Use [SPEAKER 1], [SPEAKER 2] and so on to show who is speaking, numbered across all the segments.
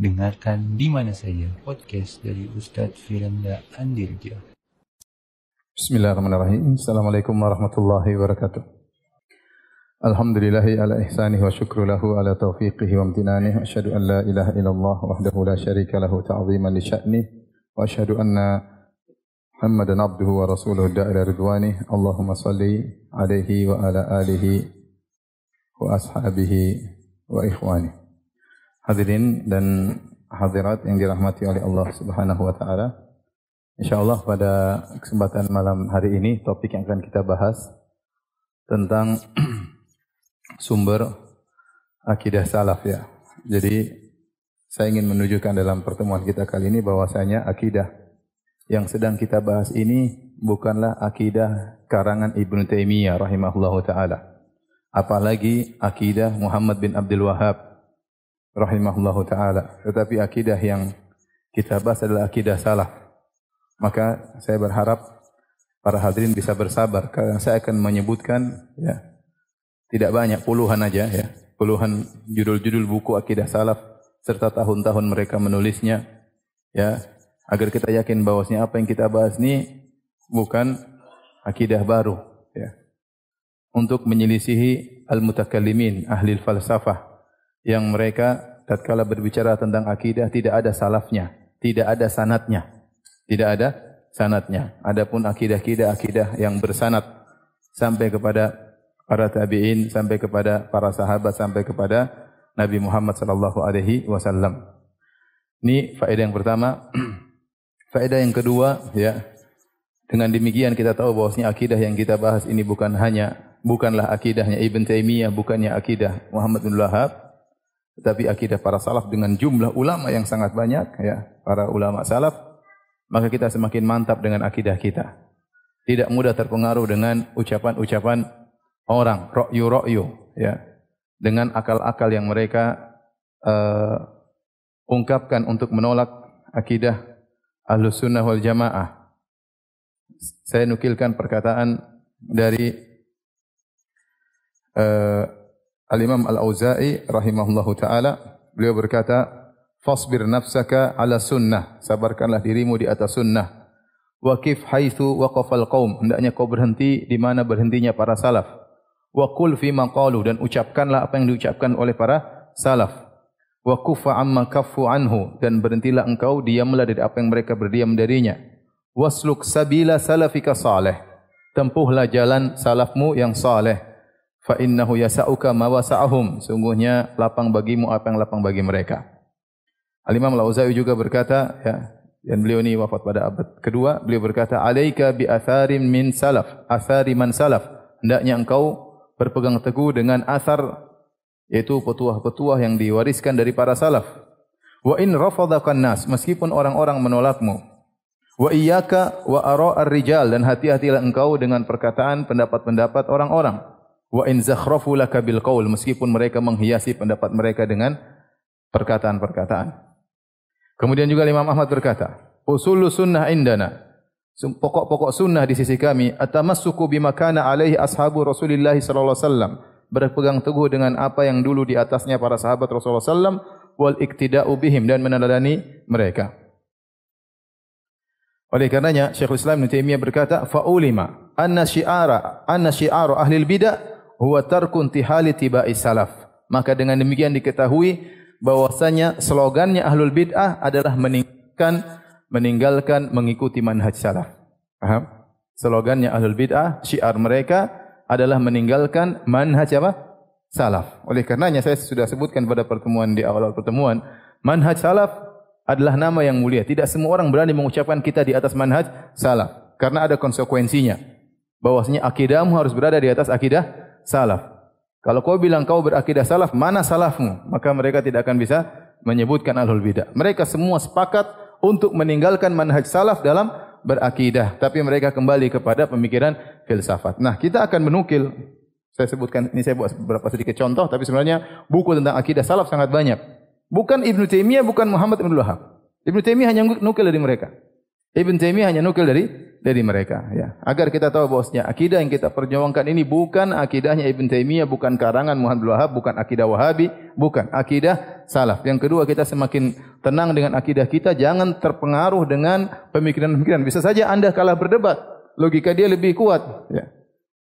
[SPEAKER 1] Dengarkan di mana saja podcast dari Ustadz Firanda Andirja.
[SPEAKER 2] Bismillahirrahmanirrahim. Assalamualaikum warahmatullahi wabarakatuh. Alhamdulillahi ala ihsanih wa syukru lahu ala taufiqihi wa amtinanih. Asyadu an la ilaha illallah wahdahu la syarika lahu ta'ziman li sya'nih. Wa asyadu anna Muhammadan abduhu wa rasuluhu da'ila ridwanih. Allahumma salli alaihi wa ala alihi wa ashabihi wa ikhwanih. Hadirin dan hadirat yang dirahmati oleh Allah Subhanahu wa taala. Insyaallah pada kesempatan malam hari ini topik yang akan kita bahas tentang sumber akidah salaf ya. Jadi saya ingin menunjukkan dalam pertemuan kita kali ini bahwasanya akidah yang sedang kita bahas ini bukanlah akidah karangan Ibnu Taimiyah rahimahullahu taala. Apalagi akidah Muhammad bin Abdul Wahab rahimahullahu taala. Tetapi akidah yang kita bahas adalah akidah salaf maka saya berharap para hadirin bisa bersabar. Karena saya akan menyebutkan ya tidak banyak puluhan aja ya. Puluhan judul-judul buku akidah salaf serta tahun-tahun mereka menulisnya ya. Agar kita yakin bahwasanya apa yang kita bahas ini bukan akidah baru ya. Untuk menyelisihi al-mutakallimin ahli falsafah yang mereka tatkala berbicara tentang akidah tidak ada salafnya, tidak ada sanatnya. Tidak ada sanatnya. Adapun akidah-akidah akidah yang bersanat sampai kepada para tabi'in, sampai kepada para sahabat, sampai kepada Nabi Muhammad sallallahu alaihi wasallam. Ini faedah yang pertama. faedah yang kedua, ya. Dengan demikian kita tahu bahwasanya akidah yang kita bahas ini bukan hanya bukanlah akidahnya Ibn Taimiyah, bukannya akidah Muhammad bin Wahab, tetapi akidah para salaf dengan jumlah ulama yang sangat banyak ya para ulama salaf maka kita semakin mantap dengan akidah kita. Tidak mudah terpengaruh dengan ucapan-ucapan orang ra'yu ra'yu ya dengan akal-akal yang mereka uh, ungkapkan untuk menolak akidah Ahlus Sunnah wal Jamaah. Saya nukilkan perkataan dari uh, Al-Imam Al-Auza'i rahimahullahu taala beliau berkata fasbir nafsaka ala sunnah. Sabarkanlah dirimu di atas sunnah. Wa kif haitsu waqafal qaum hendaknya kau berhenti di mana berhentinya para salaf. Wa qul fi ma qalu. Dan ucapkanlah apa yang diucapkan oleh para salaf. Wa kufa amma kaffu anhu. Dan berhentilah engkau diamlah dari apa yang mereka berdiam darinya. Wasluk sabila salafika salih. Tempuhlah jalan salafmu yang saleh fa innahu yasauka ma wasa'ahum sungguhnya lapang bagimu apa yang lapang bagi mereka. Al Imam Al-Auza'i juga berkata ya dan beliau ini wafat pada abad kedua beliau berkata alaika bi atharin min salaf. Athari man salaf. Hendaknya engkau berpegang teguh dengan asar yaitu petuah-petuah yang diwariskan dari para salaf. Wa in rafadaka nas meskipun orang-orang menolakmu. Wa iyyaka wa ara ar-rijal dan hati-hatilah engkau dengan perkataan pendapat-pendapat orang-orang wa in zakhrafu laka bil qaul meskipun mereka menghiasi pendapat mereka dengan perkataan-perkataan. Kemudian juga Imam Ahmad berkata, usul sunnah indana. Pokok-pokok sunnah di sisi kami atamassuku bima kana alaihi ashabu Rasulillah sallallahu alaihi wasallam. Berpegang teguh dengan apa yang dulu di atasnya para sahabat Rasulullah sallam wal iktida'u bihim dan meneladani mereka. Oleh karenanya Syekhul Islam Ibnu Taimiyah berkata, "Fa'ulima anna syi'ara anna syi'aru ahli bidah huwa tarkun tihali tibai salaf. Maka dengan demikian diketahui bahwasanya slogannya ahlul bid'ah adalah meninggalkan meninggalkan mengikuti manhaj salaf. Paham? Slogannya ahlul bid'ah, syiar mereka adalah meninggalkan manhaj apa? Salaf. Oleh karenanya saya sudah sebutkan pada pertemuan di awal pertemuan, manhaj salaf adalah nama yang mulia. Tidak semua orang berani mengucapkan kita di atas manhaj salaf karena ada konsekuensinya. Bahwasanya akidahmu harus berada di atas akidah salaf. Kalau kau bilang kau berakidah salaf, mana salafmu? Maka mereka tidak akan bisa menyebutkan ahlul bidah. Mereka semua sepakat untuk meninggalkan manhaj salaf dalam berakidah. Tapi mereka kembali kepada pemikiran filsafat. Nah, kita akan menukil. Saya sebutkan, ini saya buat beberapa sedikit contoh. Tapi sebenarnya buku tentang akidah salaf sangat banyak. Bukan Ibn Taimiyah, bukan Muhammad Ibn Wahab. Ibn Taimiyah hanya nukil dari mereka. Ibn Taimiyah hanya nukil dari dari mereka ya agar kita tahu bahwasanya akidah yang kita perjuangkan ini bukan akidahnya Ibn Taimiyah bukan karangan Muhammad bin Wahab bukan akidah Wahabi bukan akidah salaf yang kedua kita semakin tenang dengan akidah kita, jangan terpengaruh dengan pemikiran-pemikiran. Bisa saja Anda kalah berdebat, logika dia lebih kuat, ya.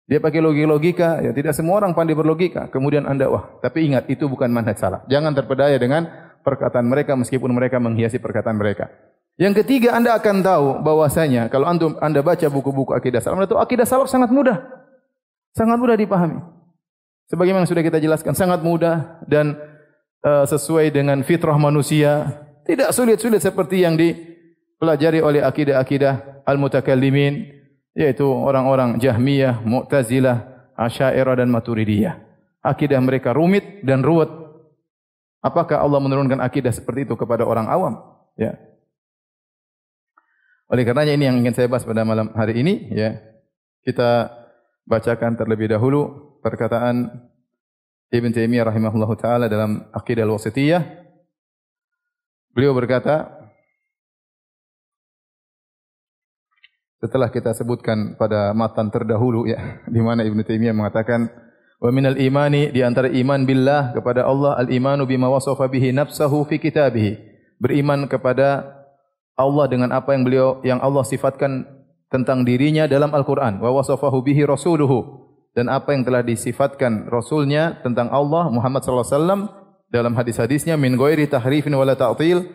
[SPEAKER 2] Dia pakai logika-logika, ya tidak semua orang pandai berlogika. Kemudian Anda wah, tapi ingat itu bukan manhaj salah. Jangan terpedaya dengan perkataan mereka meskipun mereka menghiasi perkataan mereka. Yang ketiga Anda akan tahu bahwasanya kalau antum Anda baca buku-buku akidah salaf, tahu akidah salaf sangat mudah. Sangat mudah dipahami. Sebagaimana sudah kita jelaskan, sangat mudah dan uh, sesuai dengan fitrah manusia. Tidak sulit-sulit seperti yang dipelajari oleh akidah-akidah al-mutakallimin, yaitu orang-orang Jahmiyah, Mu'tazilah, Asy'ariyah dan Maturidiyah. Akidah mereka rumit dan ruwet. Apakah Allah menurunkan akidah seperti itu kepada orang awam? Ya. Oleh karenanya ini yang ingin saya bahas pada malam hari ini, ya. Kita bacakan terlebih dahulu perkataan Ibn Taimiyah rahimahullah taala dalam Aqidah Al-Wasithiyah. Beliau berkata, setelah kita sebutkan pada matan terdahulu ya di mana Ibnu Taimiyah mengatakan wa minal imani di antara iman billah kepada Allah al imanu bima wasafa bihi nafsuhu fi kitabih beriman kepada Allah dengan apa yang beliau yang Allah sifatkan tentang dirinya dalam Al-Qur'an. Wa wasafahu bihi rasuluhu. Dan apa yang telah disifatkan rasulnya tentang Allah Muhammad sallallahu alaihi wasallam dalam hadis-hadisnya min ghairi tahrifin wala ta'til.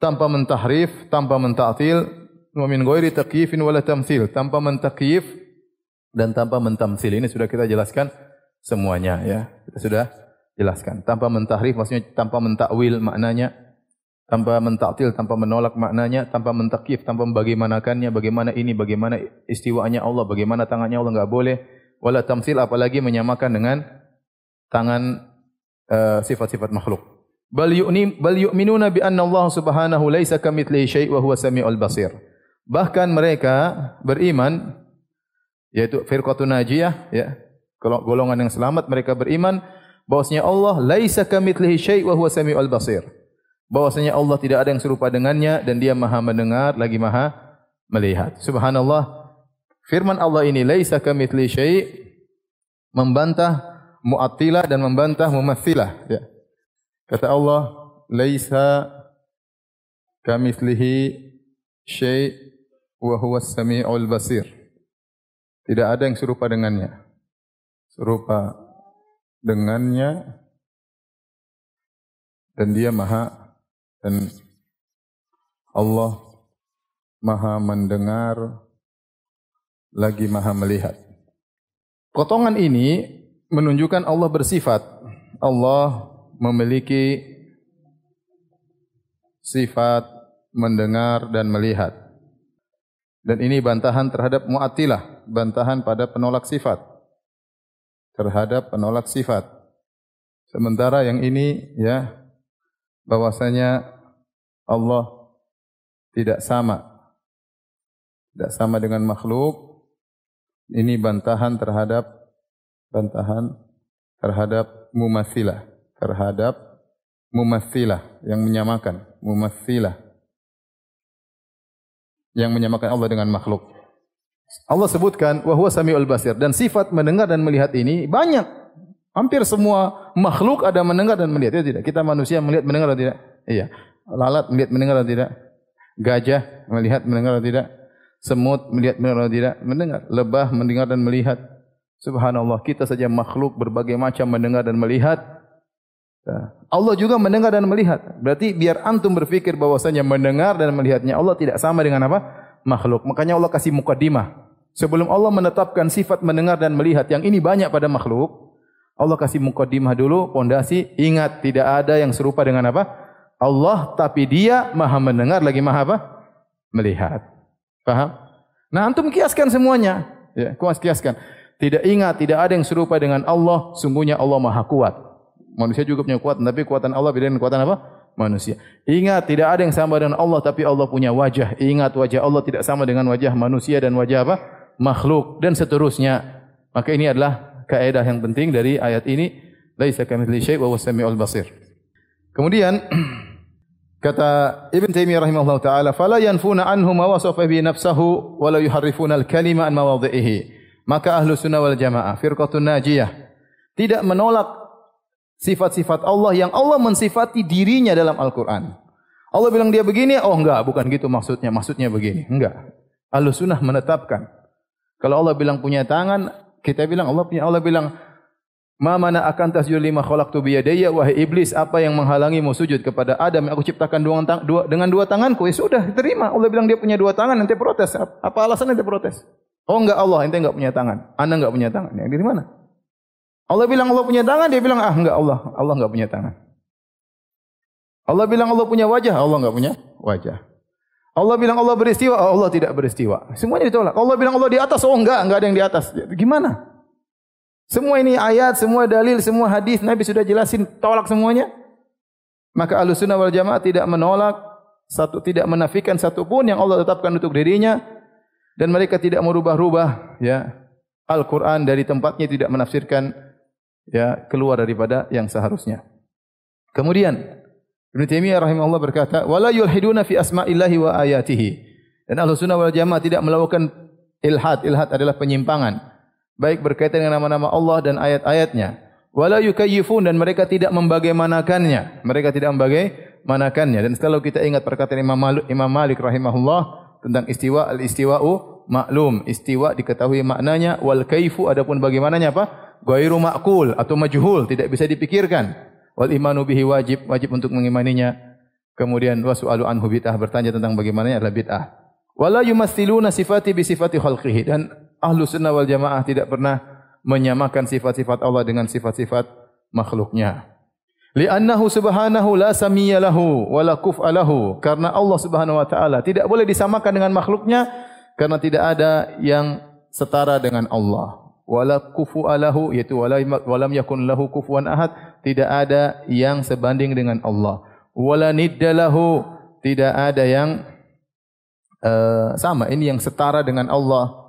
[SPEAKER 2] Tanpa mentahrif tanpa menta'til. Wa min ghairi takyifin wala tamthil. Tanpa mentakyif dan tanpa mentamsil ini sudah kita jelaskan semuanya ya. Kita sudah jelaskan. Tanpa mentahrif maksudnya tanpa mentakwil maknanya tanpa mentaktil tanpa menolak maknanya tanpa mentakyif tanpa membagaimanakannya bagaimana ini bagaimana istiwanya Allah bagaimana tangannya Allah enggak boleh. Wala tamsil apalagi menyamakan dengan tangan uh, sifat-sifat makhluk. Bal yu'ni bal yu'minuna bi anna Allah subhanahu laisa kamitslihi syai' wa huwa samiul basir. Bahkan mereka beriman yaitu firqatun najiyah ya golongan yang selamat mereka beriman bahwasanya Allah laisa kamitslihi syai' wa huwa samiul basir. Bahwasanya Allah tidak ada yang serupa dengannya dan dia Maha mendengar lagi Maha melihat. Subhanallah. Firman Allah ini laisa kamitslihi syai' membantah Mu'attilah dan membantah Mumatsilah ya. Kata Allah laisa kamitslihi syai' wa huwa as-sami'ul basir. Tidak ada yang serupa dengannya. Serupa dengannya dan dia maha dan Allah maha mendengar lagi maha melihat. Potongan ini menunjukkan Allah bersifat. Allah memiliki sifat mendengar dan melihat. Dan ini bantahan terhadap mu'atilah, bantahan pada penolak sifat. Terhadap penolak sifat. Sementara yang ini ya bahwasanya Allah tidak sama. Tidak sama dengan makhluk. Ini bantahan terhadap bantahan terhadap mumatsilah, terhadap mumatsilah yang menyamakan, mumatsilah yang menyamakan Allah dengan makhluk. Allah sebutkan wa huwa samiul basir dan sifat mendengar dan melihat ini banyak. Hampir semua makhluk ada mendengar dan melihat. Ya tidak? Kita manusia melihat mendengar atau tidak? Iya. Lalat melihat mendengar atau tidak? Gajah melihat mendengar atau tidak? Semut melihat mendengar atau tidak? Mendengar. Lebah mendengar dan melihat. Subhanallah, kita saja makhluk berbagai macam mendengar dan melihat. Ya. Allah juga mendengar dan melihat. Berarti biar antum berfikir bahwasanya mendengar dan melihatnya Allah tidak sama dengan apa? Makhluk. Makanya Allah kasih mukadimah. Sebelum Allah menetapkan sifat mendengar dan melihat yang ini banyak pada makhluk, Allah kasih mukadimah dulu, pondasi. Ingat tidak ada yang serupa dengan apa? Allah tapi dia maha mendengar lagi maha apa? Melihat. Faham? Nah antum kiaskan semuanya. Ya, kuas kiaskan. Tidak ingat, tidak ada yang serupa dengan Allah. Sungguhnya Allah maha kuat. Manusia juga punya kekuatan, tapi kekuatan Allah beda dengan kekuatan apa? Manusia. Ingat, tidak ada yang sama dengan Allah, tapi Allah punya wajah. Ingat, wajah Allah tidak sama dengan wajah manusia dan wajah apa? Makhluk dan seterusnya. Maka ini adalah kaidah yang penting dari ayat ini. Laisa kamitsli syai' wa huwas samiul basir. Kemudian kata Ibn Taimiyah rahimahullah taala, "Fala yanfuna anhu ma wasafa bi nafsuhu wa la yuharrifuna al-kalima an mawadhihi." Maka ahlu sunnah wal jamaah, firqatun najiyah, tidak menolak sifat-sifat Allah yang Allah mensifati dirinya dalam Al-Quran. Allah bilang dia begini, oh enggak, bukan gitu maksudnya. Maksudnya begini. Enggak. Ahlus sunnah menetapkan. Kalau Allah bilang punya tangan, kita bilang Allah punya. Allah bilang, Ma mana akan tasjud lima khalaqtu biyadayya wahai iblis apa yang menghalangimu sujud kepada Adam? Yang aku ciptakan dua, dua, dengan dua tanganku. Ya sudah terima Allah bilang dia punya dua tangan nanti protes. Apa alasan nanti protes? Oh enggak Allah ente enggak punya tangan. Anda enggak punya tangan. Ya dari mana? Allah bilang Allah punya tangan. Dia bilang ah enggak Allah Allah enggak punya tangan. Allah bilang Allah punya wajah. Allah enggak punya wajah Allah bilang Allah beristiwa Allah tidak beristiwa. Semuanya ditolak. Allah bilang Allah di atas. Oh enggak enggak ada yang di atas. Gimana? Semua ini ayat, semua dalil, semua hadis Nabi sudah jelasin, tolak semuanya. Maka Ahlussunnah wal Jamaah tidak menolak satu tidak menafikan satu pun yang Allah tetapkan untuk dirinya. Dan mereka tidak merubah-rubah ya. Al-Qur'an dari tempatnya tidak menafsirkan ya keluar daripada yang seharusnya. Kemudian Ibnu Taimiyah rahimahullah berkata, "Wala yulhiduna fi asma'illahi wa ayatihi." Dan Ahlussunnah wal Jamaah tidak melakukan ilhad. Ilhad adalah penyimpangan baik berkaitan dengan nama-nama Allah dan ayat-ayatnya. Wala yukayyifun dan mereka tidak membagaimanakannya. Mereka tidak membagaimanakannya. Dan selalu kita ingat perkataan Imam Malik, Imam Malik rahimahullah tentang istiwa al-istiwa'u maklum. Istiwa diketahui maknanya wal kaifu adapun bagaimananya apa? Ghairu ma'kul atau majhul, tidak bisa dipikirkan. Wal imanu bihi wajib, wajib untuk mengimaninya. Kemudian wasu'alu anhu bid'ah bertanya tentang bagaimananya adalah bid'ah. Wala yumassiluna sifati bi sifati khalqihi dan ahlu sunnah wal jamaah tidak pernah menyamakan sifat-sifat Allah dengan sifat-sifat makhluknya. Li'annahu subhanahu la samiyya lahu wa la kuf'a lahu. Karena Allah subhanahu wa ta'ala tidak boleh disamakan dengan makhluknya karena tidak ada yang setara dengan Allah. Wala kufu'a lahu yaitu walam yakun lahu kufuan ahad tidak ada yang sebanding dengan Allah. Wala nidda lahu tidak ada yang uh, sama ini yang setara dengan Allah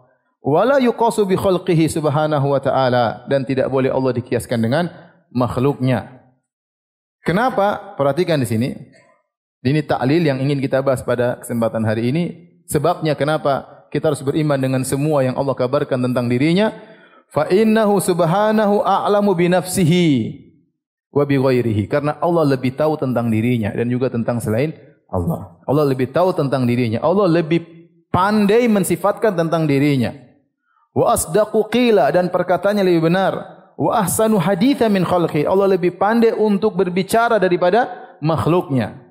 [SPEAKER 2] wala yuqasu bi khalqihi subhanahu wa ta'ala dan tidak boleh Allah dikiaskan dengan makhluknya. Kenapa? Perhatikan di sini. Ini taklil yang ingin kita bahas pada kesempatan hari ini. Sebabnya kenapa kita harus beriman dengan semua yang Allah kabarkan tentang dirinya. Fa innahu subhanahu a'lamu bi nafsihi wa bi ghairihi. Karena Allah lebih tahu tentang dirinya dan juga tentang selain Allah. Allah lebih tahu tentang dirinya. Allah lebih pandai mensifatkan tentang dirinya wa asdaqu qila dan perkataannya lebih benar wa ahsanu haditha min khalqi Allah lebih pandai untuk berbicara daripada makhluknya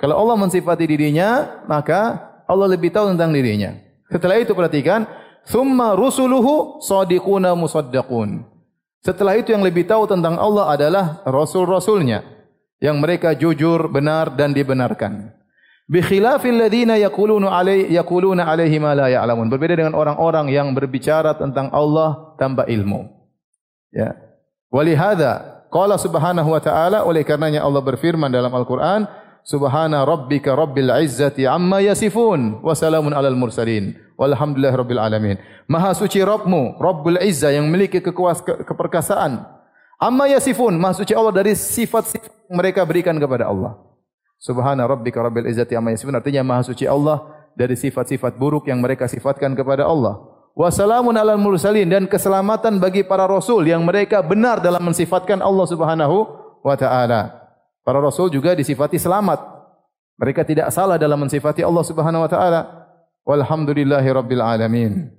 [SPEAKER 2] kalau Allah mensifati dirinya maka Allah lebih tahu tentang dirinya setelah itu perhatikan thumma rusuluhu sadiquna musaddaqun. Setelah itu yang lebih tahu tentang Allah adalah rasul-rasulnya yang mereka jujur benar dan dibenarkan. Bi khilafil ladina yaquluna alai yaquluna alaihi ma la ya'lamun. Berbeda dengan orang-orang yang berbicara tentang Allah tanpa ilmu. Ya. Walihada qala subhanahu wa ta'ala oleh karenanya Allah berfirman dalam Al-Qur'an subhana rabbika rabbil izzati amma yasifun wa salamun alal mursalin walhamdulillahi rabbil alamin maha suci rabbmu rabbul izzah yang memiliki kekuasaan keperkasaan amma yasifun maha suci Allah dari sifat-sifat yang mereka berikan kepada Allah Subhana rabbika rabbil izzati amma yasifun artinya maha suci Allah dari sifat-sifat buruk yang mereka sifatkan kepada Allah. Wa salamun alal mursalin dan keselamatan bagi para rasul yang mereka benar dalam mensifatkan Allah Subhanahu wa taala. Para rasul juga disifati selamat. Mereka tidak salah dalam mensifati Allah Subhanahu wa taala. Walhamdulillahi rabbil alamin.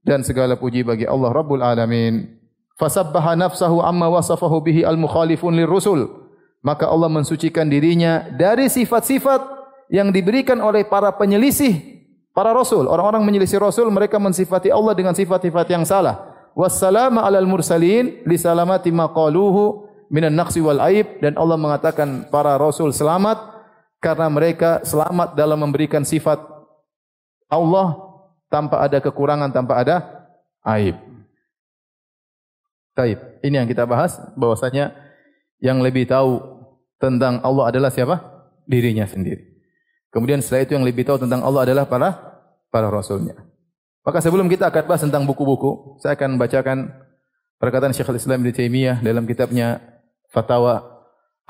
[SPEAKER 2] Dan segala puji bagi Allah Rabbul alamin. Fasabbaha nafsahu amma wasafahu bihi al-mukhalifun lirrusul. rusul maka Allah mensucikan dirinya dari sifat-sifat yang diberikan oleh para penyelisih para rasul. Orang-orang menyelisih rasul mereka mensifati Allah dengan sifat-sifat yang salah. Wassalamu alal mursalin li salamati maqaluhu minan naqsi wal aib dan Allah mengatakan para rasul selamat karena mereka selamat dalam memberikan sifat Allah tanpa ada kekurangan, tanpa ada aib. Taib. Ini yang kita bahas bahwasanya yang lebih tahu tentang Allah adalah siapa? Dirinya sendiri. Kemudian setelah itu yang lebih tahu tentang Allah adalah para para rasulnya. Maka sebelum kita akan bahas tentang buku-buku, saya akan bacakan perkataan Syekhul Islam Ibn Taimiyah dalam kitabnya Fatawa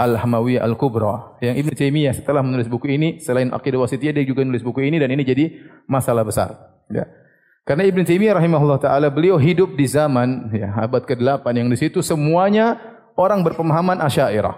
[SPEAKER 2] Al-Hamawiyah Al-Kubra. Yang Ibn Taimiyah setelah menulis buku ini, selain Aqidah Wasitiyah, dia juga menulis buku ini dan ini jadi masalah besar. Ya. Karena Ibn Taimiyah rahimahullah ta'ala, beliau hidup di zaman ya, abad ke-8 yang di situ semuanya orang berpemahaman asyairah.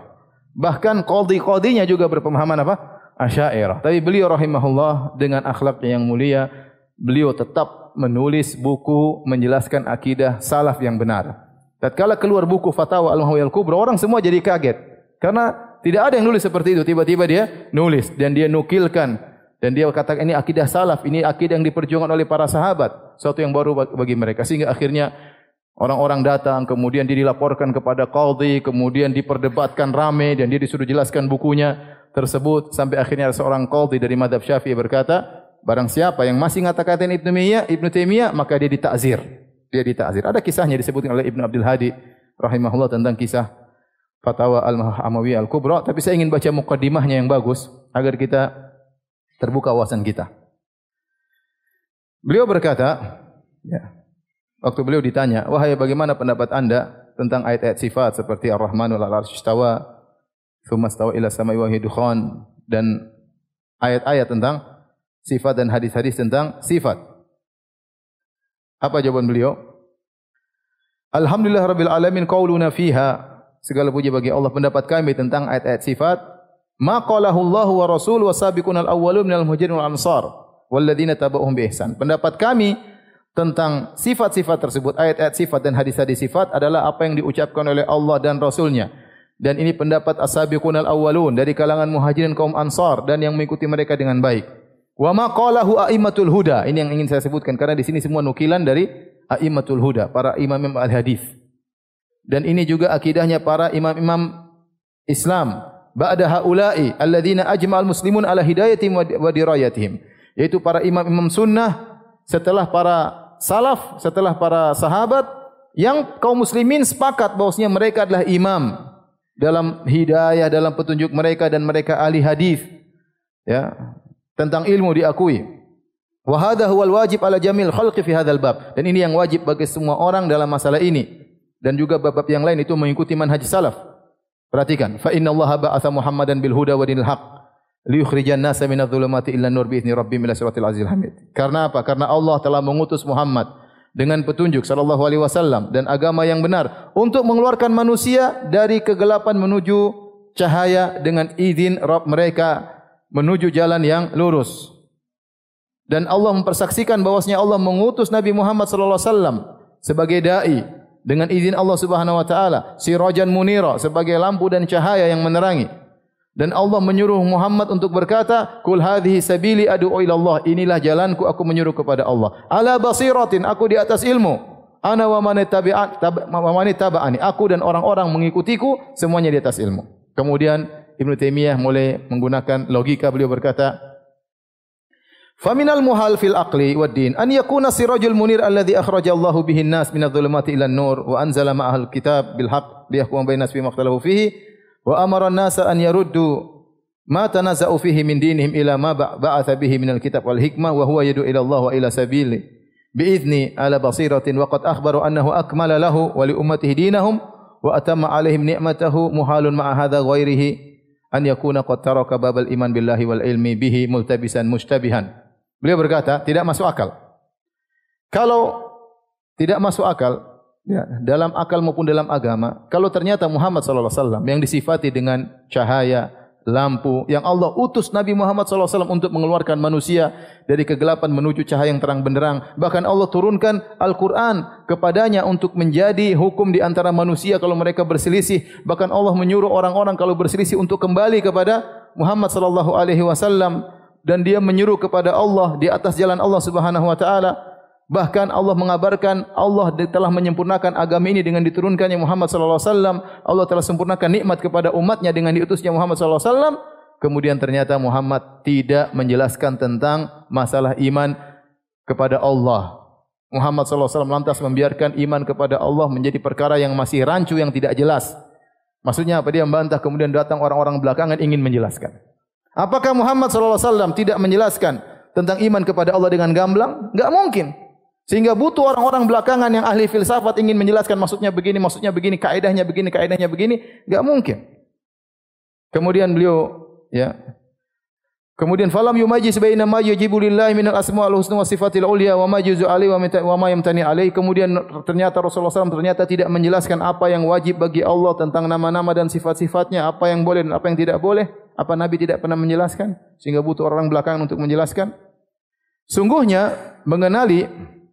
[SPEAKER 2] Bahkan qadhi-qadhinya juga berpemahaman apa? Asy'ariyah. Tapi beliau rahimahullah dengan akhlak yang mulia, beliau tetap menulis buku menjelaskan akidah salaf yang benar. Tatkala keluar buku Fatawa Al-Muhawiyah Al-Kubra, orang semua jadi kaget. Karena tidak ada yang nulis seperti itu. Tiba-tiba dia nulis dan dia nukilkan dan dia katakan ini akidah salaf, ini akidah yang diperjuangkan oleh para sahabat. Suatu yang baru bagi mereka. Sehingga akhirnya orang-orang datang, kemudian dia dilaporkan kepada qadhi, kemudian diperdebatkan rame dan dia disuruh jelaskan bukunya tersebut sampai akhirnya seorang qadhi dari madhab syafi'i berkata, barang siapa yang masih ngata-ngatain Ibn Taimiyah, Ibn maka dia ditakzir. Dia ditakzir. Ada kisahnya disebutkan oleh Ibn Abdul Hadi rahimahullah tentang kisah Fatwa Al-Hamawiyah Al-Kubra, tapi saya ingin baca mukaddimahnya yang bagus agar kita terbuka wawasan kita. Beliau berkata, ya, waktu beliau ditanya, wahai bagaimana pendapat anda tentang ayat-ayat sifat seperti Ar-Rahmanul Al-Arsh Istawa, Thumma Istawa ila Samai wa Dukhan, dan ayat-ayat tentang sifat dan hadis-hadis tentang sifat. Apa jawaban beliau? Alhamdulillah Rabbil Alamin qawluna fiha segala puji bagi Allah pendapat kami tentang ayat-ayat sifat. Ma qalahu Allah wa rasul wa sabiqun al awwalun minal muhajirin wal ansar wal ladzina tabauhum bi ihsan. Pendapat kami tentang sifat-sifat tersebut ayat-ayat sifat dan hadis-hadis sifat adalah apa yang diucapkan oleh Allah dan rasulnya. Dan ini pendapat as-sabiqun al awwalun dari kalangan muhajirin kaum ansar dan yang mengikuti mereka dengan baik. Wa ma qalahu a'immatul huda. Ini yang ingin saya sebutkan karena di sini semua nukilan dari a'immatul huda para imam-imam al-hadis dan ini juga akidahnya para imam-imam Islam. Ba'da haula'i alladziina ajma'al muslimun ala hidayatihim wa dirayatihim. Yaitu para imam-imam sunnah setelah para salaf setelah para sahabat yang kaum muslimin sepakat bahwasanya mereka adalah imam dalam hidayah dalam petunjuk mereka dan mereka ahli hadis. Ya tentang ilmu diakui. Wa hadha huwal wajib ala jamil khalqi fi hadzal bab. Dan ini yang wajib bagi semua orang dalam masalah ini dan juga bab-bab yang lain itu mengikuti manhaj salaf. Perhatikan, fa inna Allah ba'atha Muhammadan bil huda wa dinil haq liyukhrijan nasa minadh dhulumati illa nur bi idzni rabbihim ila siratil azizil hamid. Karena apa? Karena Allah telah mengutus Muhammad dengan petunjuk sallallahu alaihi wasallam dan agama yang benar untuk mengeluarkan manusia dari kegelapan menuju cahaya dengan izin Rabb mereka menuju jalan yang lurus. Dan Allah mempersaksikan bahwasanya Allah mengutus Nabi Muhammad sallallahu alaihi wasallam sebagai dai dengan izin Allah Subhanahu wa taala sirajan munira sebagai lampu dan cahaya yang menerangi. Dan Allah menyuruh Muhammad untuk berkata kul hadhihi sabili ad'u ila Allah. Inilah jalanku aku menyuruh kepada Allah. Ala basiratin aku di atas ilmu. Ana wa man tabi'ani aku dan orang-orang mengikutiku semuanya di atas ilmu. Kemudian Ibnu Taimiyah mulai menggunakan logika beliau berkata فمن المهال في العقل والدين أن يكون سراج المنير الذي أخرج الله به الناس من الظلمات إلى النور وأنزل مع أهل الكتاب بالحق ليحكم بين الناس فيما اختلفوا فيه وأمر الناس أن يردوا ما تنازعوا فيه من دينهم إلى ما بعث به من الكتاب والحكمة وهو يدعو إلى الله وإلى سبيله بإذن على بصيرة وقد أخبروا أنه أكمل له ولأمته دينهم وأتم عليهم نعمته مهال مع هذا غيره أن يكون قد ترك باب الإيمان بالله والعلم به ملتبسا مشتبها. Beliau berkata, tidak masuk akal. Kalau tidak masuk akal, ya, dalam akal maupun dalam agama, kalau ternyata Muhammad wasallam yang disifati dengan cahaya, lampu yang Allah utus Nabi Muhammad wasallam untuk mengeluarkan manusia dari kegelapan menuju cahaya yang terang benderang, bahkan Allah turunkan Al-Qur'an kepadanya untuk menjadi hukum di antara manusia kalau mereka berselisih, bahkan Allah menyuruh orang-orang kalau berselisih untuk kembali kepada Muhammad sallallahu alaihi wasallam dan dia menyuruh kepada Allah di atas jalan Allah Subhanahu wa taala. Bahkan Allah mengabarkan Allah telah menyempurnakan agama ini dengan diturunkannya Muhammad sallallahu alaihi wasallam. Allah telah sempurnakan nikmat kepada umatnya dengan diutusnya Muhammad sallallahu alaihi wasallam. Kemudian ternyata Muhammad tidak menjelaskan tentang masalah iman kepada Allah. Muhammad sallallahu alaihi wasallam lantas membiarkan iman kepada Allah menjadi perkara yang masih rancu yang tidak jelas. Maksudnya apa dia membantah kemudian datang orang-orang belakangan ingin menjelaskan. Apakah Muhammad sallallahu alaihi wasallam tidak menjelaskan tentang iman kepada Allah dengan gamblang? Enggak mungkin. Sehingga butuh orang-orang belakangan yang ahli filsafat ingin menjelaskan maksudnya begini, maksudnya begini, kaidahnya begini, kaidahnya begini, enggak mungkin. Kemudian beliau ya Kemudian falam yumajiz baina ma yajibu lillahi minal asmaul husna wa sifatil ulya wa ma juzu alaihi wa ma yamtani alaihi. Kemudian ternyata Rasulullah SAW ternyata tidak menjelaskan apa yang wajib bagi Allah tentang nama-nama dan sifat-sifatnya, apa yang boleh dan apa yang tidak boleh. Apa Nabi tidak pernah menjelaskan sehingga butuh orang belakangan untuk menjelaskan? Sungguhnya mengenali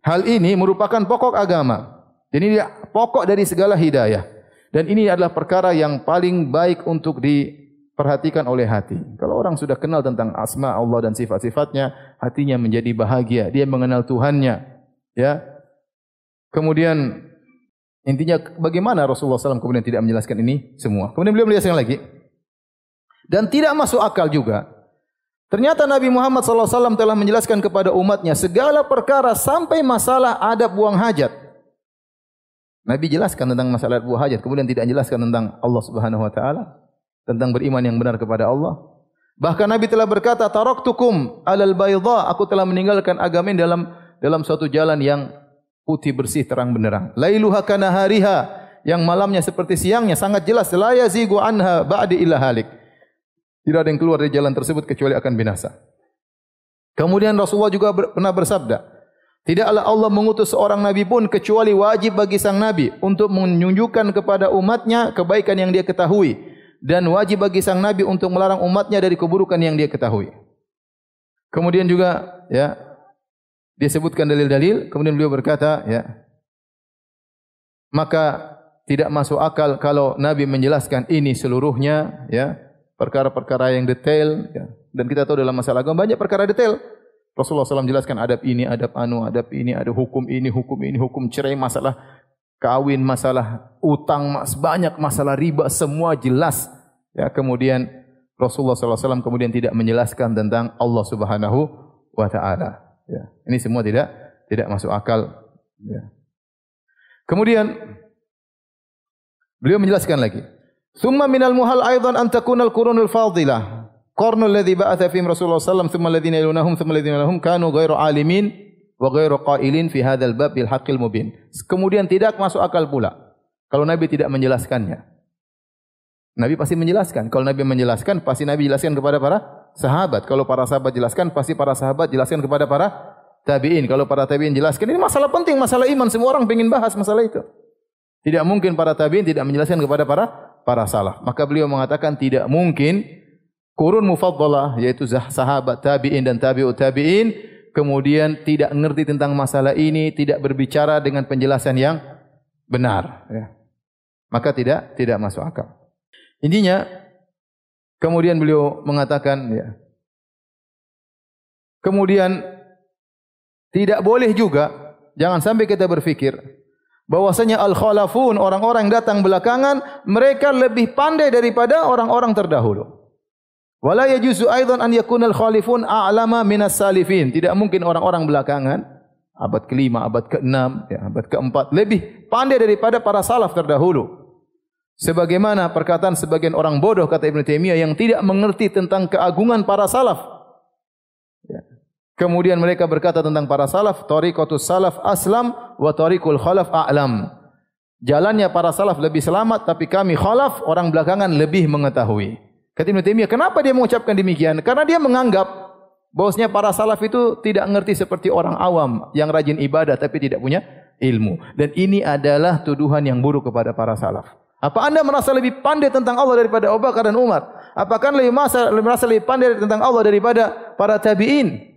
[SPEAKER 2] hal ini merupakan pokok agama. Ini pokok dari segala hidayah. Dan ini adalah perkara yang paling baik untuk diperhatikan oleh hati. Kalau orang sudah kenal tentang asma Allah dan sifat-sifatnya, hatinya menjadi bahagia. Dia mengenal Tuhannya. Ya. Kemudian intinya bagaimana Rasulullah SAW kemudian tidak menjelaskan ini semua. Kemudian beliau menjelaskan lagi. Dan tidak masuk akal juga. Ternyata Nabi Muhammad SAW telah menjelaskan kepada umatnya segala perkara sampai masalah adab buang hajat. Nabi jelaskan tentang masalah buah hajat, kemudian tidak jelaskan tentang Allah Subhanahu wa taala, tentang beriman yang benar kepada Allah. Bahkan Nabi telah berkata, "Taraktukum 'alal bayda," aku telah meninggalkan agama ini dalam dalam suatu jalan yang putih bersih terang benderang. Lailuha kana hariha, yang malamnya seperti siangnya sangat jelas, la yazigu anha ba'di illa halik. Tidak ada yang keluar dari jalan tersebut kecuali akan binasa. Kemudian Rasulullah juga ber, pernah bersabda, Tidaklah Allah mengutus seorang nabi pun kecuali wajib bagi sang nabi untuk menunjukkan kepada umatnya kebaikan yang dia ketahui dan wajib bagi sang nabi untuk melarang umatnya dari keburukan yang dia ketahui. Kemudian juga ya dia sebutkan dalil-dalil, kemudian beliau berkata ya maka tidak masuk akal kalau nabi menjelaskan ini seluruhnya ya perkara-perkara yang detail ya. dan kita tahu dalam masalah agama banyak perkara detail Rasulullah SAW jelaskan adab ini, adab anu, adab ini, ada hukum ini, hukum ini, hukum cerai, masalah kawin, masalah utang, mas banyak masalah riba, semua jelas. Ya, kemudian Rasulullah SAW kemudian tidak menjelaskan tentang Allah Subhanahu Wa Taala. Ya, ini semua tidak tidak masuk akal. Ya. Kemudian beliau menjelaskan lagi. Thumma minal muhal aidan an takuna al-qurunul fadilah Qarnu alladhi ba'atha fihim Rasulullah wasallam thumma alladhina yalunahum thumma alladhina lahum kanu ghairu alimin wa ghairu qailin fi hadzal bab bil haqqil mubin. Kemudian tidak masuk akal pula kalau Nabi tidak menjelaskannya. Nabi pasti menjelaskan. Kalau Nabi menjelaskan, pasti Nabi jelaskan kepada para sahabat. Kalau para sahabat jelaskan, pasti para sahabat jelaskan kepada para tabi'in. Kalau para tabi'in jelaskan, ini masalah penting, masalah iman. Semua orang ingin bahas masalah itu. Tidak mungkin para tabi'in tidak menjelaskan kepada para para salaf. Maka beliau mengatakan tidak mungkin kurun mufaddalah yaitu sahabat tabi'in dan tabi'ut tabi'in kemudian tidak mengerti tentang masalah ini tidak berbicara dengan penjelasan yang benar ya. maka tidak tidak masuk akal intinya kemudian beliau mengatakan ya kemudian tidak boleh juga jangan sampai kita berfikir bahwasanya al khalafun orang-orang yang datang belakangan mereka lebih pandai daripada orang-orang terdahulu Wala yajuzu aidan an yakuna al-khalifun a'lama minas salifin. Tidak mungkin orang-orang belakangan abad kelima, abad keenam, ya, abad keempat lebih pandai daripada para salaf terdahulu. Sebagaimana perkataan sebagian orang bodoh kata Ibn Taimiyah yang tidak mengerti tentang keagungan para salaf. Kemudian mereka berkata tentang para salaf, tariqatus salaf aslam wa tariqul khalaf a'lam. Jalannya para salaf lebih selamat tapi kami khalaf orang belakangan lebih mengetahui. Kata Ibn Taimiyah, kenapa dia mengucapkan demikian? Karena dia menganggap bahwasanya para salaf itu tidak mengerti seperti orang awam yang rajin ibadah tapi tidak punya ilmu. Dan ini adalah tuduhan yang buruk kepada para salaf. Apa anda merasa lebih pandai tentang Allah daripada Abu Bakar dan Umar? Apakah merasa, merasa lebih pandai tentang Allah daripada para tabi'in?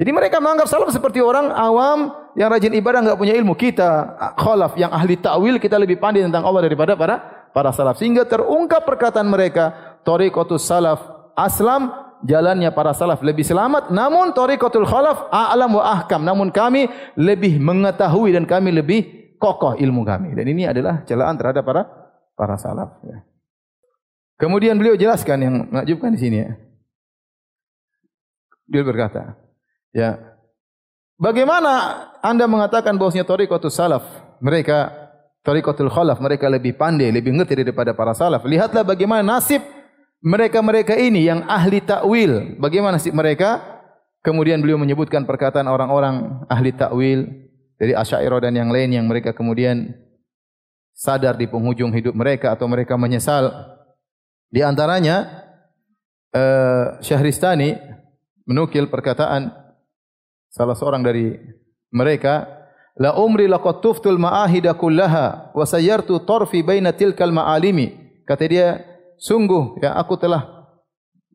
[SPEAKER 2] Jadi mereka menganggap salaf seperti orang awam yang rajin ibadah enggak punya ilmu. Kita khalaf yang ahli ta'wil kita lebih pandai tentang Allah daripada para para salaf. Sehingga terungkap perkataan mereka, tariqatus salaf aslam jalannya para salaf lebih selamat namun tariqatul khalaf a'lam wa ahkam namun kami lebih mengetahui dan kami lebih kokoh ilmu kami dan ini adalah celaan terhadap para para salaf ya. kemudian beliau jelaskan yang menakjubkan di sini ya beliau berkata ya bagaimana anda mengatakan bahwasanya tariqatus salaf mereka tariqatul khalaf mereka lebih pandai lebih ngerti daripada para salaf lihatlah bagaimana nasib mereka-mereka ini yang ahli takwil, bagaimana sih mereka? Kemudian beliau menyebutkan perkataan orang-orang ahli takwil dari Asy'ariyah dan yang lain yang mereka kemudian sadar di penghujung hidup mereka atau mereka menyesal. Di antaranya uh, Syahristani menukil perkataan salah seorang dari mereka la umri laqad tuftul ma'ahida kullaha wa sayyartu tarfi baina tilkal ma'alimi kata dia sungguh ya aku telah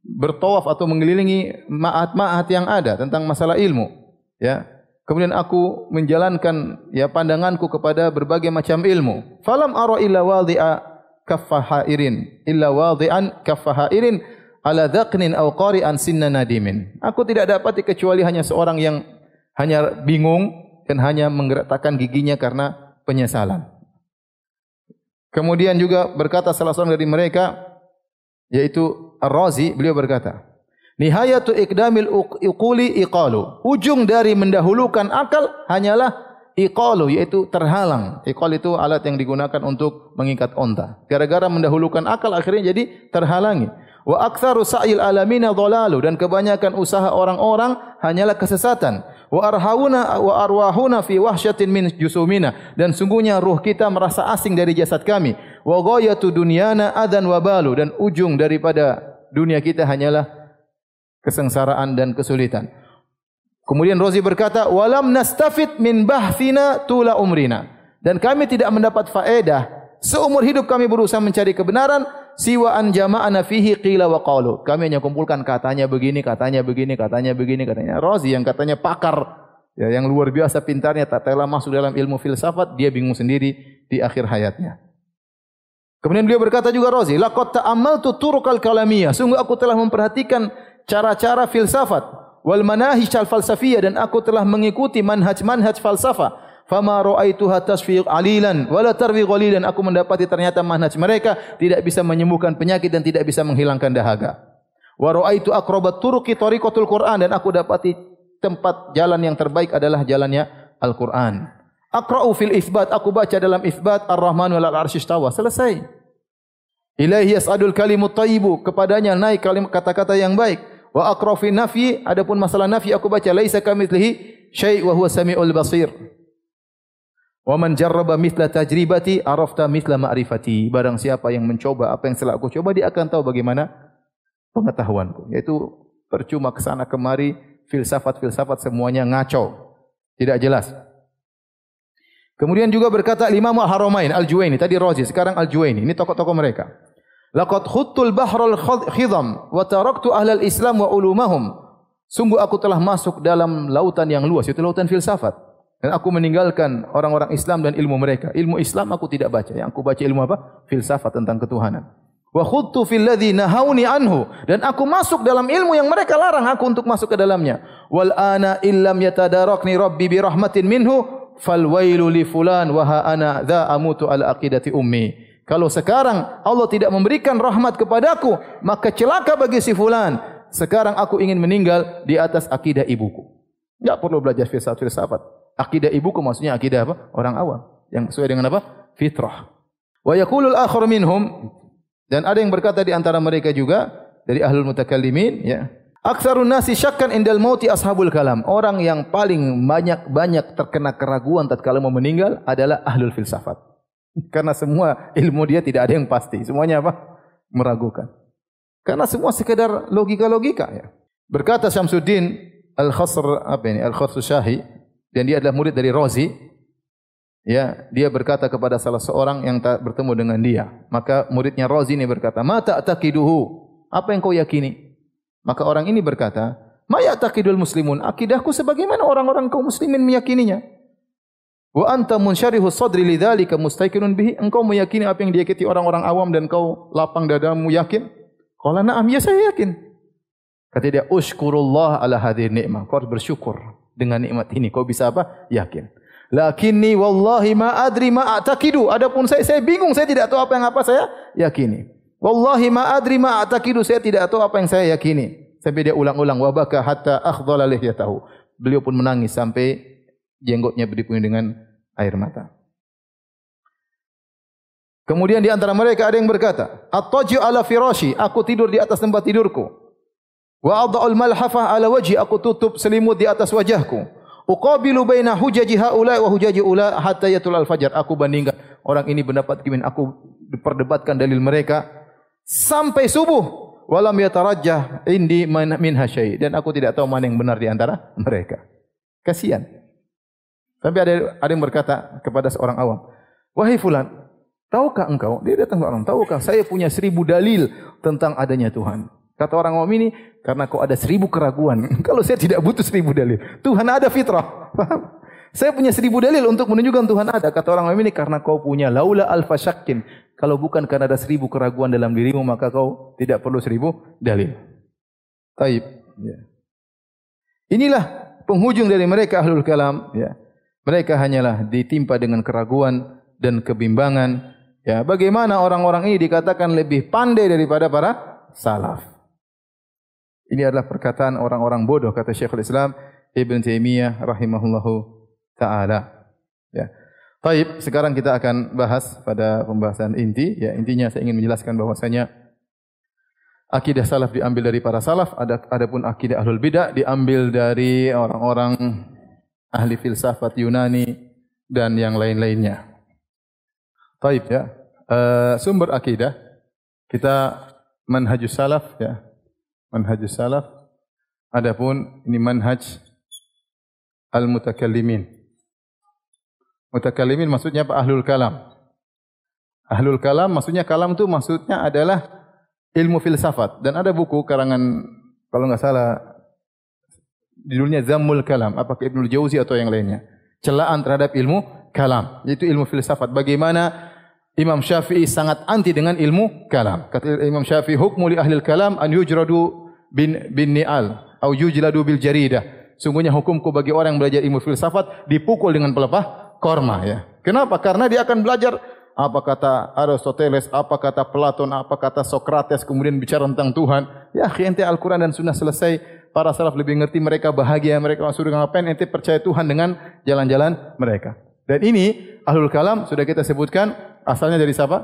[SPEAKER 2] bertawaf atau mengelilingi ma'at-ma'at yang ada tentang masalah ilmu. Ya. Kemudian aku menjalankan ya pandanganku kepada berbagai macam ilmu. Falam ara illa wadhi'a kaffahairin illa wadhi'an kaffahairin ala dhaqnin aw qari'an sinna nadimin. Aku tidak dapat kecuali hanya seorang yang hanya bingung dan hanya menggerakkan giginya karena penyesalan. Kemudian juga berkata salah seorang dari mereka yaitu Ar-Razi beliau berkata Nihayatu ikdamil uquli iqalu ujung dari mendahulukan akal hanyalah iqalu yaitu terhalang iqal itu alat yang digunakan untuk mengikat onta gara-gara mendahulukan akal akhirnya jadi terhalangi wa aktsaru sa'il alamina dhalalu. Dan kebanyakan usaha orang-orang hanyalah kesesatan. Wa arhauna wa arwahuna fi wahsyatin min jusumina. Dan sungguhnya ruh kita merasa asing dari jasad kami. Wa ghayatu dunyana adan wa balu. Dan ujung daripada dunia kita hanyalah kesengsaraan dan kesulitan. Kemudian Rozi berkata walam nastafid min bahthina tula umrina. Dan kami tidak mendapat faedah seumur hidup kami berusaha mencari kebenaran siwa an jama'ana fihi qila wa qalu. Kami hanya kumpulkan katanya begini, katanya begini, katanya begini, katanya. Razi yang katanya pakar ya yang luar biasa pintarnya tak telah masuk dalam ilmu filsafat, dia bingung sendiri di akhir hayatnya. Kemudian beliau berkata juga Razi, laqad ta'ammaltu turuqal kalamiyah. Sungguh aku telah memperhatikan cara-cara filsafat wal manahij al falsafiyah dan aku telah mengikuti manhaj-manhaj falsafah fama ra'aituha tasfi alilan wala tarwi qalilan aku mendapati ternyata manhaj mereka tidak bisa menyembuhkan penyakit dan tidak bisa menghilangkan dahaga. Wa ra'aitu aqrabat turuqi tariqatul qur'an dan aku dapati tempat jalan yang terbaik adalah jalannya Al-Qur'an. Aqra'u fil itsbat aku baca dalam itsbat ar-rahman wal arsy selesai. Ilahi yas'adul kalimut thayyibu kepadanya naik kalimat kata-kata yang baik. Wa aqra fi nafi adapun masalah nafi aku baca laisa kamitslihi syai' wa huwa samiul basir Wa man jarraba mithla tajribati arafta mithla ma'rifati. Barang siapa yang mencoba apa yang telah aku coba dia akan tahu bagaimana pengetahuanku. Yaitu percuma ke sana kemari filsafat-filsafat semuanya ngaco. Tidak jelas. Kemudian juga berkata Imam Haramain Al-Juwaini tadi Razi sekarang Al-Juwaini ini tokoh-tokoh mereka. Laqad khuttul bahral khidam wa taraktu ahlal Islam wa ulumahum. Sungguh aku telah masuk dalam lautan yang luas itu lautan filsafat. Dan aku meninggalkan orang-orang Islam dan ilmu mereka. Ilmu Islam aku tidak baca. Yang aku baca ilmu apa? Filsafat tentang ketuhanan. Wa khudtu fil ladzi nahauni anhu dan aku masuk dalam ilmu yang mereka larang aku untuk masuk ke dalamnya. Wal ana illam yatadarakni rabbi bi rahmatin minhu fal wailu li fulan wa ha ana dza amutu al aqidati ummi. Kalau sekarang Allah tidak memberikan rahmat kepadaku, maka celaka bagi si fulan. Sekarang aku ingin meninggal di atas akidah ibuku. Tidak perlu belajar filsafat-filsafat akidah ibuku maksudnya akidah apa? Orang awam yang sesuai dengan apa? Fitrah. Wa yaqulul akhar minhum dan ada yang berkata di antara mereka juga dari ahlul mutakallimin ya. Aksarun nasi syakkan indal mauti ashabul kalam. Orang yang paling banyak-banyak terkena keraguan tatkala mau meninggal adalah ahlul filsafat. Karena semua ilmu dia tidak ada yang pasti. Semuanya apa? Meragukan. Karena semua sekedar logika-logika ya. Berkata Syamsuddin Al-Khasr apa ini? Al-Khasr Syahi dan dia adalah murid dari Rozi. Ya, dia berkata kepada salah seorang yang tak bertemu dengan dia. Maka muridnya Rozi ini berkata, "Ma ta'taqiduhu?" Apa yang kau yakini? Maka orang ini berkata, "Ma ya'taqidul muslimun?" Akidahku sebagaimana orang-orang kaum muslimin meyakininya. Wa anta munsyarihu sadri lidzalika mustaqinun bihi? Engkau meyakini apa yang diyakini orang-orang awam dan kau lapang dadamu yakin? Qala na'am, ya saya yakin. Kata dia, "Ushkurullah ala hadhihi ni'mah." Kau harus bersyukur dengan nikmat ini. Kau bisa apa? Yakin. Lakinni wallahi ma adri ma atakidu. Adapun saya saya bingung, saya tidak tahu apa yang apa saya yakini. Wallahi ma adri ma atakidu. Saya tidak tahu apa yang saya yakini. Sampai dia ulang-ulang wa baka hatta akhdhala lihyatahu. Beliau pun menangis sampai jenggotnya berdipenuhi dengan air mata. Kemudian di antara mereka ada yang berkata, "At-taju ala firashi, aku tidur di atas tempat tidurku." Wa adha'ul malhafah ala wajhi aku tutup selimut di atas wajahku. Uqabilu baina hujaji haula wa hujaji ula hatta yatul al-fajr. Aku bandingkan orang ini pendapat kimin aku diperdebatkan dalil mereka sampai subuh. Walam yatarajjah indi min hasyai dan aku tidak tahu mana yang benar di antara mereka. Kasihan. Sampai ada ada yang berkata kepada seorang awam, "Wahai fulan, tahukah engkau?" Dia datang ke orang, "Tahukah saya punya seribu dalil tentang adanya Tuhan?" Kata orang awam ini, karena kau ada seribu keraguan. Kalau saya tidak butuh seribu dalil. Tuhan ada fitrah. Faham? Saya punya seribu dalil untuk menunjukkan Tuhan ada. Kata orang awam ini, karena kau punya laula alfa syakin. Kalau bukan karena ada seribu keraguan dalam dirimu, maka kau tidak perlu seribu dalil. Taib. Ya. Inilah penghujung dari mereka ahlul kalam. Ya. Mereka hanyalah ditimpa dengan keraguan dan kebimbangan. Ya. Bagaimana orang-orang ini dikatakan lebih pandai daripada para salaf. Ini adalah perkataan orang-orang bodoh kata Syekhul Islam Ibn Taimiyah rahimahullahu taala. Ya. Baik, sekarang kita akan bahas pada pembahasan inti. Ya, intinya saya ingin menjelaskan bahwasanya akidah salaf diambil dari para salaf, ada adapun akidah ahlul bidah diambil dari orang-orang ahli filsafat Yunani dan yang lain-lainnya. Baik ya. Uh, sumber akidah kita manhajus salaf ya manhajus salaf. Adapun ini manhaj al-mutakallimin. Mutakallimin maksudnya apa? Ahlul kalam. Ahlul kalam maksudnya kalam itu maksudnya adalah ilmu filsafat. Dan ada buku karangan kalau enggak salah judulnya Zammul Kalam. Apakah Ibnu Jauzi atau yang lainnya. Celaan terhadap ilmu kalam. Itu ilmu filsafat. Bagaimana Imam Syafi'i sangat anti dengan ilmu kalam. Kata Imam Syafi'i, hukmu li ahli kalam an yujradu bin bin ni'al au yujladu bil jaridah. Sungguhnya hukumku bagi orang yang belajar ilmu filsafat dipukul dengan pelepah korma ya. Kenapa? Karena dia akan belajar apa kata Aristoteles, apa kata Platon, apa kata Socrates kemudian bicara tentang Tuhan. Ya, ente Al-Qur'an dan Sunnah selesai, para salaf lebih mengerti mereka bahagia, mereka masuk dengan apa ente percaya Tuhan dengan jalan-jalan mereka. Dan ini Ahlul Kalam sudah kita sebutkan asalnya dari siapa?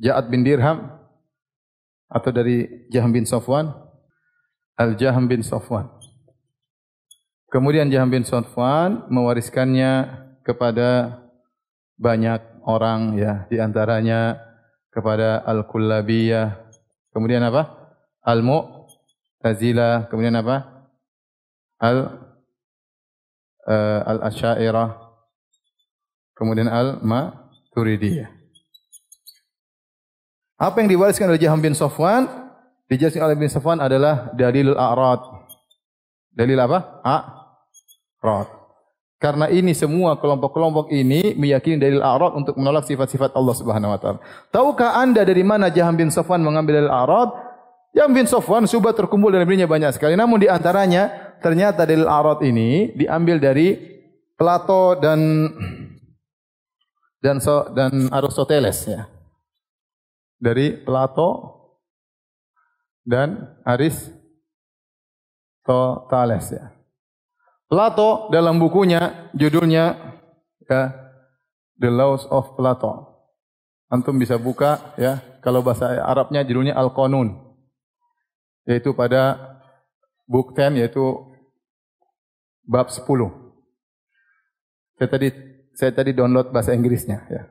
[SPEAKER 2] Ja'ad bin Dirham atau dari Jaham bin Safwan? Al-Jaham bin Safwan. Kemudian Jaham bin Safwan mewariskannya kepada banyak orang ya di antaranya kepada Al-Kullabiyah. Kemudian apa? Al-Mu'tazilah kemudian apa? Al uh, Al-Asy'ariyah kemudian Al-Maturidiyah apa yang diwariskan oleh Jaham bin Safwan? Dijelaskan oleh bin Safwan adalah dalilul a'rad. Dalil apa? A'rad. Karena ini semua kelompok-kelompok ini meyakini dalil a'rad untuk menolak sifat-sifat Allah Subhanahu wa taala. Tahukah Anda dari mana Jaham bin Safwan mengambil dalil a'rad? Jaham bin Safwan sudah terkumpul dalam dirinya banyak sekali. Namun di antaranya ternyata dalil a'rad ini diambil dari Plato dan dan dan Aristoteles ya dari Plato dan Aristoteles ya. Plato dalam bukunya judulnya ya The Laws of Plato. Antum bisa buka ya kalau bahasa Arabnya judulnya Al-Qanun. Yaitu pada book 10 yaitu bab 10. Saya tadi saya tadi download bahasa Inggrisnya ya.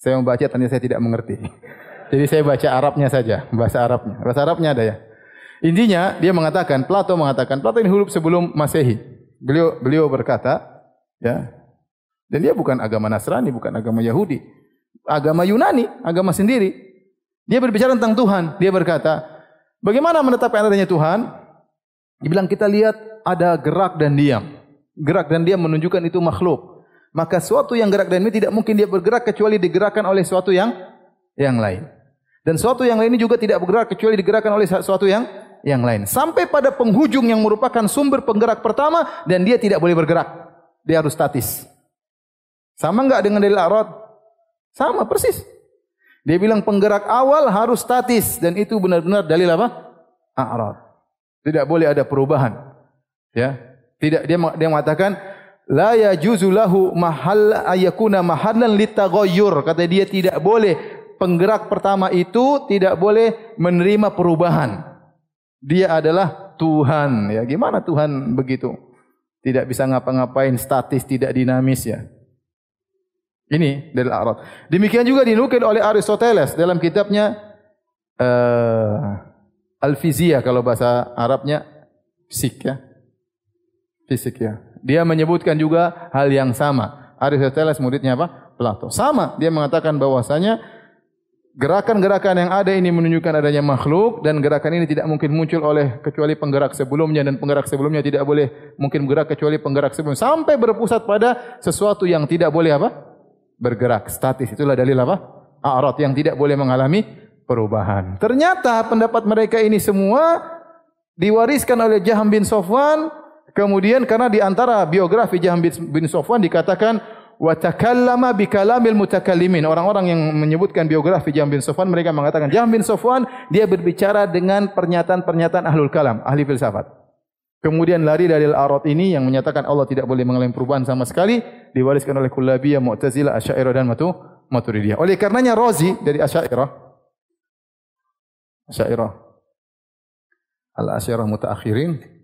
[SPEAKER 2] Saya membaca ternyata saya tidak mengerti. Jadi saya baca Arabnya saja, bahasa Arabnya. Bahasa Arabnya ada ya. Intinya dia mengatakan, Plato mengatakan, Plato ini hidup sebelum Masehi. Beliau beliau berkata, ya. Dan dia bukan agama Nasrani, bukan agama Yahudi. Agama Yunani, agama sendiri. Dia berbicara tentang Tuhan. Dia berkata, bagaimana menetapkan adanya Tuhan? Dia bilang kita lihat ada gerak dan diam. Gerak dan diam menunjukkan itu makhluk. Maka suatu yang gerak dan diam tidak mungkin dia bergerak kecuali digerakkan oleh suatu yang yang lain. Dan suatu yang lain juga tidak bergerak kecuali digerakkan oleh suatu yang yang lain. Sampai pada penghujung yang merupakan sumber penggerak pertama dan dia tidak boleh bergerak. Dia harus statis. Sama enggak dengan dalil arad? Sama persis. Dia bilang penggerak awal harus statis dan itu benar-benar dalil apa? Arad. Tidak boleh ada perubahan. Ya. Tidak dia dia mengatakan la yajuzu lahu mahal ayakuna mahallan litaghayyur. Kata dia tidak boleh penggerak pertama itu tidak boleh menerima perubahan. Dia adalah Tuhan. Ya, gimana Tuhan begitu? Tidak bisa ngapa-ngapain, statis, tidak dinamis ya. Ini dari Arad. Demikian juga dinukil oleh Aristoteles dalam kitabnya uh, Al-Fizia kalau bahasa Arabnya fisik ya. Fisik ya. Dia menyebutkan juga hal yang sama. Aristoteles muridnya apa? Plato. Sama. Dia mengatakan bahwasanya gerakan-gerakan yang ada ini menunjukkan adanya makhluk dan gerakan ini tidak mungkin muncul oleh kecuali penggerak sebelumnya dan penggerak sebelumnya tidak boleh mungkin bergerak kecuali penggerak sebelumnya sampai berpusat pada sesuatu yang tidak boleh apa? bergerak statis itulah dalil apa? a'rad yang tidak boleh mengalami perubahan. Ternyata pendapat mereka ini semua diwariskan oleh Jaham bin Sofwan kemudian karena di antara biografi Jaham bin Sofwan dikatakan wa takallama bi kalamil mutakallimin. Orang-orang yang menyebutkan biografi Jahm bin Safwan mereka mengatakan Jahm bin Safwan dia berbicara dengan pernyataan-pernyataan ahlul kalam, ahli filsafat. Kemudian lari dari al-arad ini yang menyatakan Allah tidak boleh mengalami perubahan sama sekali diwariskan oleh Kullabiyah, Mu'tazilah, Asy'ariyah dan Matu Maturidiyah. Oleh karenanya Razi dari Asy'ariyah Asy'ariyah Al-Asy'ariyah mutaakhirin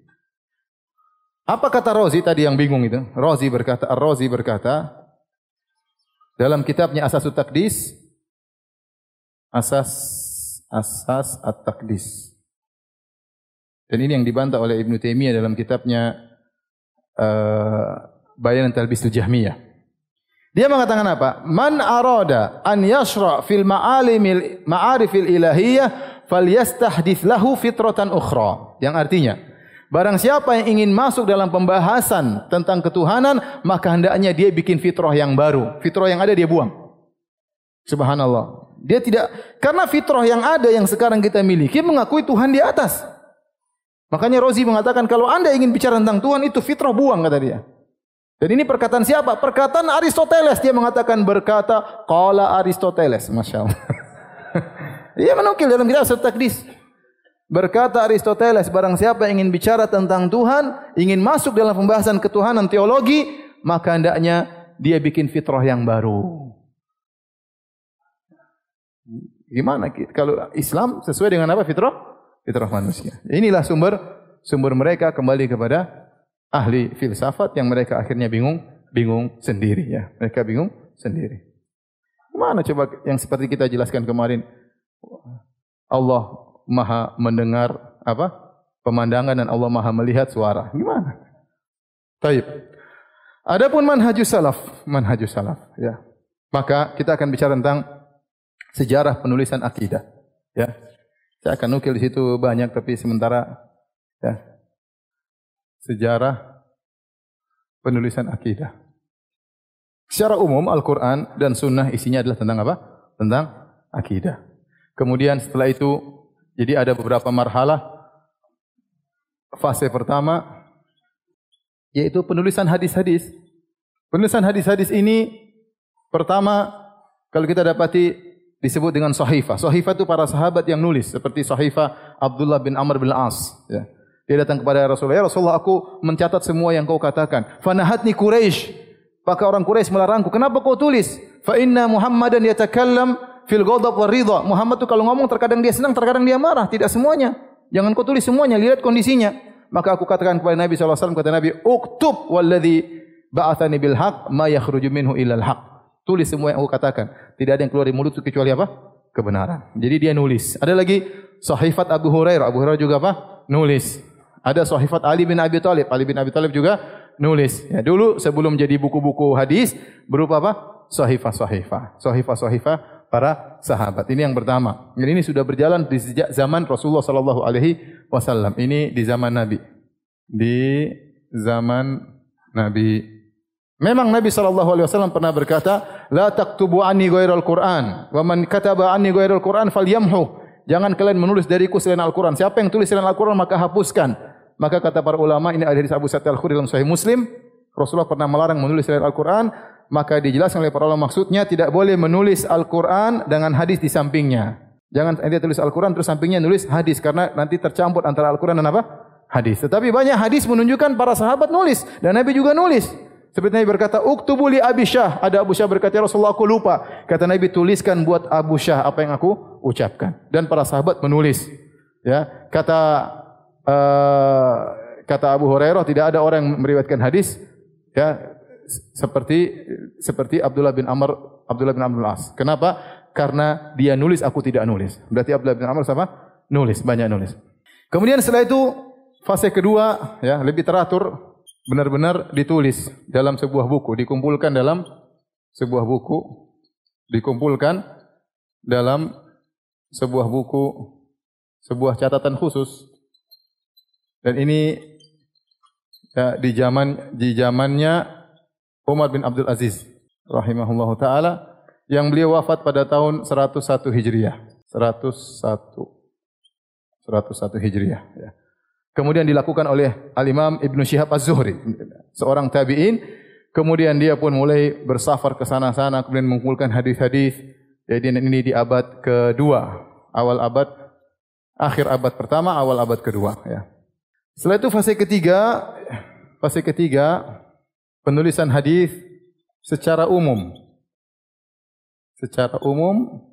[SPEAKER 2] apa kata Razi tadi yang bingung itu? Razi berkata, Ar-Razi berkata, dalam kitabnya Asasut Takdis Asas Asas At-Takdis dan ini yang dibantah oleh Ibn Taimiyah dalam kitabnya uh, Bayan Talbisul Jahmiyah dia mengatakan apa? Man arada an yashra fil ma'alimil ma'arifil ilahiyah falyastahdith lahu fitratan ukhra. Yang artinya, Barang siapa yang ingin masuk dalam pembahasan tentang ketuhanan, maka hendaknya dia bikin fitrah yang baru. Fitrah yang ada dia buang. Subhanallah. Dia tidak karena fitrah yang ada yang sekarang kita miliki mengakui Tuhan di atas. Makanya Rozi mengatakan kalau Anda ingin bicara tentang Tuhan itu fitrah buang kata dia. Dan ini perkataan siapa? Perkataan Aristoteles. Dia mengatakan berkata qala Aristoteles. Masya-Allah. Dia menukil dalam kitab At-Taqdis. Berkata Aristoteles, barang siapa ingin bicara tentang Tuhan, ingin masuk dalam pembahasan ketuhanan teologi, maka hendaknya dia bikin fitrah yang baru. Gimana kalau Islam sesuai dengan apa fitrah? Fitrah manusia. Inilah sumber sumber mereka kembali kepada ahli filsafat yang mereka akhirnya bingung, bingung sendiri ya. Mereka bingung sendiri. Mana coba yang seperti kita jelaskan kemarin? Allah maha mendengar apa pemandangan dan Allah maha melihat suara. Gimana? Taib. Adapun manhajus salaf, manhajus salaf, ya. Maka kita akan bicara tentang sejarah penulisan akidah, ya. Saya akan nukil di situ banyak, tapi sementara, ya. Sejarah penulisan akidah. Secara umum Al-Quran dan Sunnah isinya adalah tentang apa? Tentang akidah. Kemudian setelah itu jadi ada beberapa marhalah. Fase pertama yaitu penulisan hadis-hadis. Penulisan hadis-hadis ini pertama kalau kita dapati disebut dengan sahifah. Sahifah itu para sahabat yang nulis seperti sahifah Abdullah bin Amr bin As. Ya. Dia datang kepada Rasulullah, ya Rasulullah aku mencatat semua yang kau katakan. Fanahatni Quraisy. Maka orang Quraisy melarangku. Kenapa kau tulis? Fa inna Muhammadan yatakallam fil ghadab wa ridha. Muhammad tu kalau ngomong terkadang dia senang, terkadang dia marah, tidak semuanya. Jangan kau tulis semuanya, lihat kondisinya. Maka aku katakan kepada Nabi SAW, kata Nabi, Uktub walladhi ba'athani bil haq, ma yakhruju minhu ilal haq. Tulis semua yang aku katakan. Tidak ada yang keluar dari mulut kecuali apa? Kebenaran. Jadi dia nulis. Ada lagi sahifat Abu Hurairah. Abu Hurairah juga apa? Nulis. Ada sahifat Ali bin Abi Talib. Ali bin Abi Talib juga nulis. Ya, dulu sebelum jadi buku-buku hadis, berupa apa? Sahifah-sahifah. Sahifah-sahifah para sahabat. Ini yang pertama. Dan ini sudah berjalan di sejak zaman Rasulullah sallallahu alaihi wasallam. Ini di zaman Nabi. Di zaman Nabi. Memang Nabi sallallahu alaihi wasallam pernah berkata, "La taktubu anni ghairal Qur'an, wa man kataba anni ghairal Qur'an falyamhu." Jangan kalian menulis dariku selain Al-Qur'an. Siapa yang tulis selain Al-Qur'an maka hapuskan. Maka kata para ulama ini ada hadis Abu Sa'id Al-Khudri dalam Sahih Muslim, Rasulullah pernah melarang menulis selain Al-Qur'an maka dijelaskan oleh para ulama maksudnya tidak boleh menulis Al-Quran dengan hadis di sampingnya. Jangan ente tulis Al-Quran terus sampingnya nulis hadis karena nanti tercampur antara Al-Quran dan apa? Hadis. Tetapi banyak hadis menunjukkan para sahabat nulis dan Nabi juga nulis. Seperti Nabi berkata, "Uktubu li Abi Syah." Ada Abu Syah berkata, "Ya Rasulullah, aku lupa." Kata Nabi, "Tuliskan buat Abu Syah apa yang aku ucapkan." Dan para sahabat menulis. Ya, kata uh, kata Abu Hurairah tidak ada orang yang meriwayatkan hadis ya seperti seperti Abdullah bin Amr Abdullah bin Amr As. Kenapa? Karena dia nulis aku tidak nulis. Berarti Abdullah bin Amr sama nulis, banyak nulis. Kemudian setelah itu fase kedua ya, lebih teratur benar-benar ditulis dalam sebuah buku, dikumpulkan dalam sebuah buku, dikumpulkan dalam sebuah buku, sebuah catatan khusus. Dan ini ya, di zaman di zamannya Umar bin Abdul Aziz rahimahullahu taala yang beliau wafat pada tahun 101 Hijriah. 101 101 Hijriah ya. Kemudian dilakukan oleh Al-Imam Ibn Shihab Az-Zuhri, seorang tabi'in. Kemudian dia pun mulai bersafar ke sana-sana, kemudian mengumpulkan hadis-hadis. Jadi ini di abad kedua, awal abad, akhir abad pertama, awal abad kedua. Ya. Setelah itu fase ketiga, fase ketiga penulisan hadis secara umum. Secara umum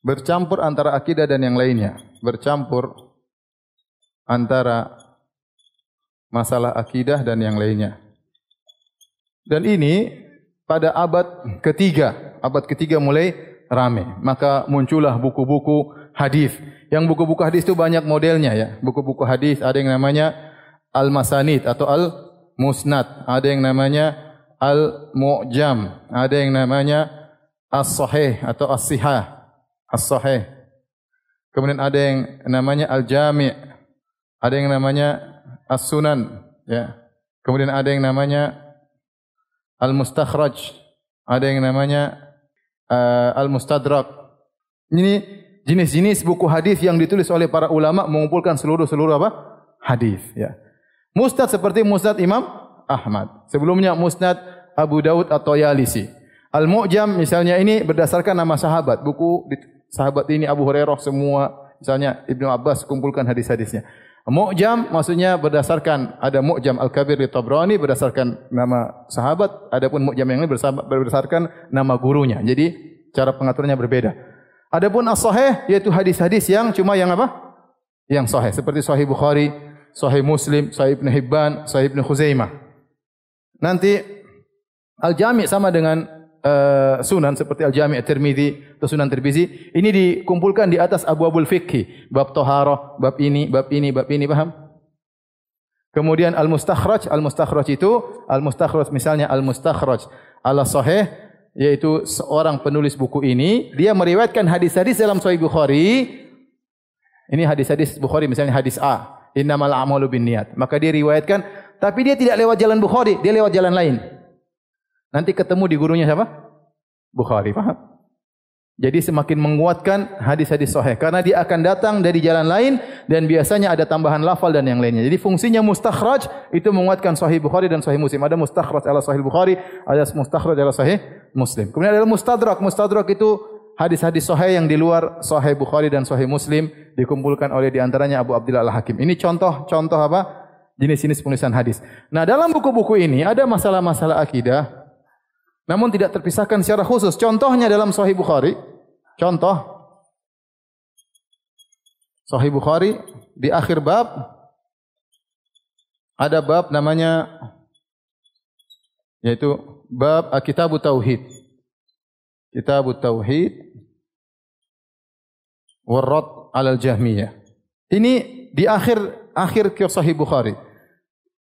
[SPEAKER 2] bercampur antara akidah dan yang lainnya. Bercampur antara masalah akidah dan yang lainnya. Dan ini pada abad ketiga, abad ketiga mulai ramai. Maka muncullah buku-buku hadis. Yang buku-buku hadis itu banyak modelnya ya. Buku-buku hadis ada yang namanya Al-Masanid atau Al-Musnad. Ada yang namanya Al-Mu'jam. Ada yang namanya As-Sahih atau As-Sihah. As-Sahih. Kemudian ada yang namanya Al-Jami' ada yang namanya as-sunan ya kemudian ada yang namanya al-mustakhraj ada yang namanya uh, al-mustadrak ini jenis-jenis buku hadis yang ditulis oleh para ulama mengumpulkan seluruh-seluruh apa hadis ya musnad seperti musnad Imam Ahmad sebelumnya musnad Abu Daud atau Yalisi al-mu'jam misalnya ini berdasarkan nama sahabat buku sahabat ini Abu Hurairah semua misalnya Ibnu Abbas kumpulkan hadis-hadisnya Mu'jam maksudnya berdasarkan ada Mu'jam Al-Kabir di Tabrani berdasarkan nama sahabat, adapun Mu'jam yang ini berdasarkan nama gurunya. Jadi cara pengaturannya berbeda. Adapun As-Sahih yaitu hadis-hadis yang cuma yang apa? Yang sahih seperti Sahih Bukhari, Sahih Muslim, Sahih Ibn Hibban, Sahih Ibn Khuzaimah. Nanti Al-Jami' sama dengan uh, sunan seperti Al-Jami' At-Tirmidzi atau Sunan Tirmizi ini dikumpulkan di atas Abu-Abul Fiqh, bab taharah, bab ini, bab ini, bab ini, paham? Kemudian Al-Mustakhraj, Al-Mustakhraj itu Al-Mustakhraj misalnya Al-Mustakhraj ala sahih yaitu seorang penulis buku ini dia meriwayatkan hadis-hadis dalam Sahih Bukhari. Ini hadis-hadis Bukhari misalnya hadis A, innamal a'malu binniyat. Maka dia riwayatkan tapi dia tidak lewat jalan Bukhari, dia lewat jalan lain. Nanti ketemu di gurunya siapa? Bukhari, faham? Jadi semakin menguatkan hadis-hadis sahih karena dia akan datang dari jalan lain dan biasanya ada tambahan lafal dan yang lainnya. Jadi fungsinya mustakhraj itu menguatkan sahih Bukhari dan sahih Muslim. Ada mustakhraj ala sahih Bukhari, ada mustakhraj ala sahih Muslim. Kemudian ada mustadrak. Mustadrak itu hadis-hadis sahih yang di luar sahih Bukhari dan sahih Muslim dikumpulkan oleh di antaranya Abu Abdullah Al-Hakim. Ini contoh-contoh apa? Jenis-jenis penulisan hadis. Nah, dalam buku-buku ini ada masalah-masalah akidah, namun tidak terpisahkan secara khusus. Contohnya dalam Sahih Bukhari. Contoh. Sahih Bukhari di akhir bab ada bab namanya yaitu bab Kitab Tauhid. Kitab Tauhid warad alal Jahmiyah. Ini di akhir akhir Sahih Bukhari.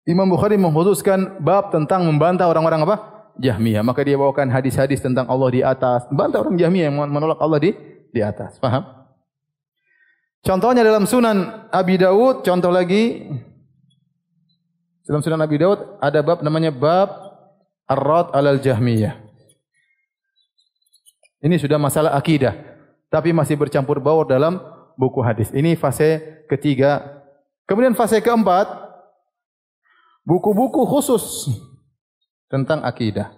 [SPEAKER 2] Imam Bukhari mengkhususkan bab tentang membantah orang-orang apa? Jahmiyah. Maka dia bawakan hadis-hadis tentang Allah di atas. Bantah orang Jahmiyah yang menolak Allah di di atas. Faham? Contohnya dalam Sunan Abi Dawud, contoh lagi dalam Sunan Abi Dawud ada bab namanya bab Ar-Rad alal Jahmiyah. Ini sudah masalah akidah, tapi masih bercampur baur dalam buku hadis. Ini fase ketiga. Kemudian fase keempat, buku-buku khusus tentang akidah.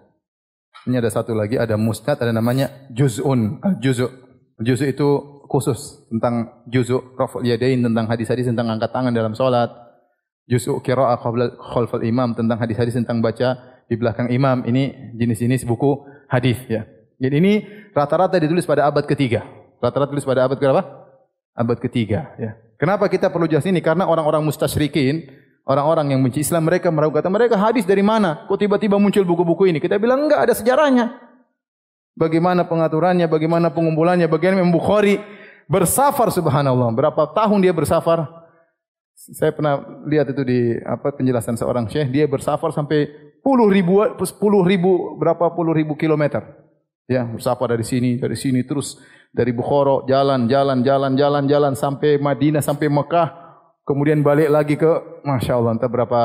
[SPEAKER 2] Ini ada satu lagi, ada musnad, ada namanya juz'un, juz'u. Juz'u itu khusus tentang juz'u raf'ul yadain tentang hadis-hadis tentang angkat tangan dalam salat. Juz'u qira'ah khalfal imam tentang hadis-hadis tentang baca di belakang imam. Ini jenis-jenis buku hadis ya. Jadi ini rata-rata ditulis pada abad ketiga. Rata-rata ditulis pada abad berapa? Abad ketiga ya. Kenapa kita perlu jelas ini? Karena orang-orang mustasyrikin orang-orang yang benci Islam mereka meragukan kata mereka hadis dari mana? Kok tiba-tiba muncul buku-buku ini? Kita bilang enggak ada sejarahnya. Bagaimana pengaturannya, bagaimana pengumpulannya, bagaimana Imam Bukhari bersafar subhanallah. Berapa tahun dia bersafar? Saya pernah lihat itu di apa penjelasan seorang syekh, dia bersafar sampai puluh ribu, puluh ribu, berapa puluh ribu kilometer. Ya, bersapa dari sini, dari sini terus dari Bukhara jalan, jalan, jalan, jalan, jalan sampai Madinah, sampai Mekah, kemudian balik lagi ke Masya Allah, entah berapa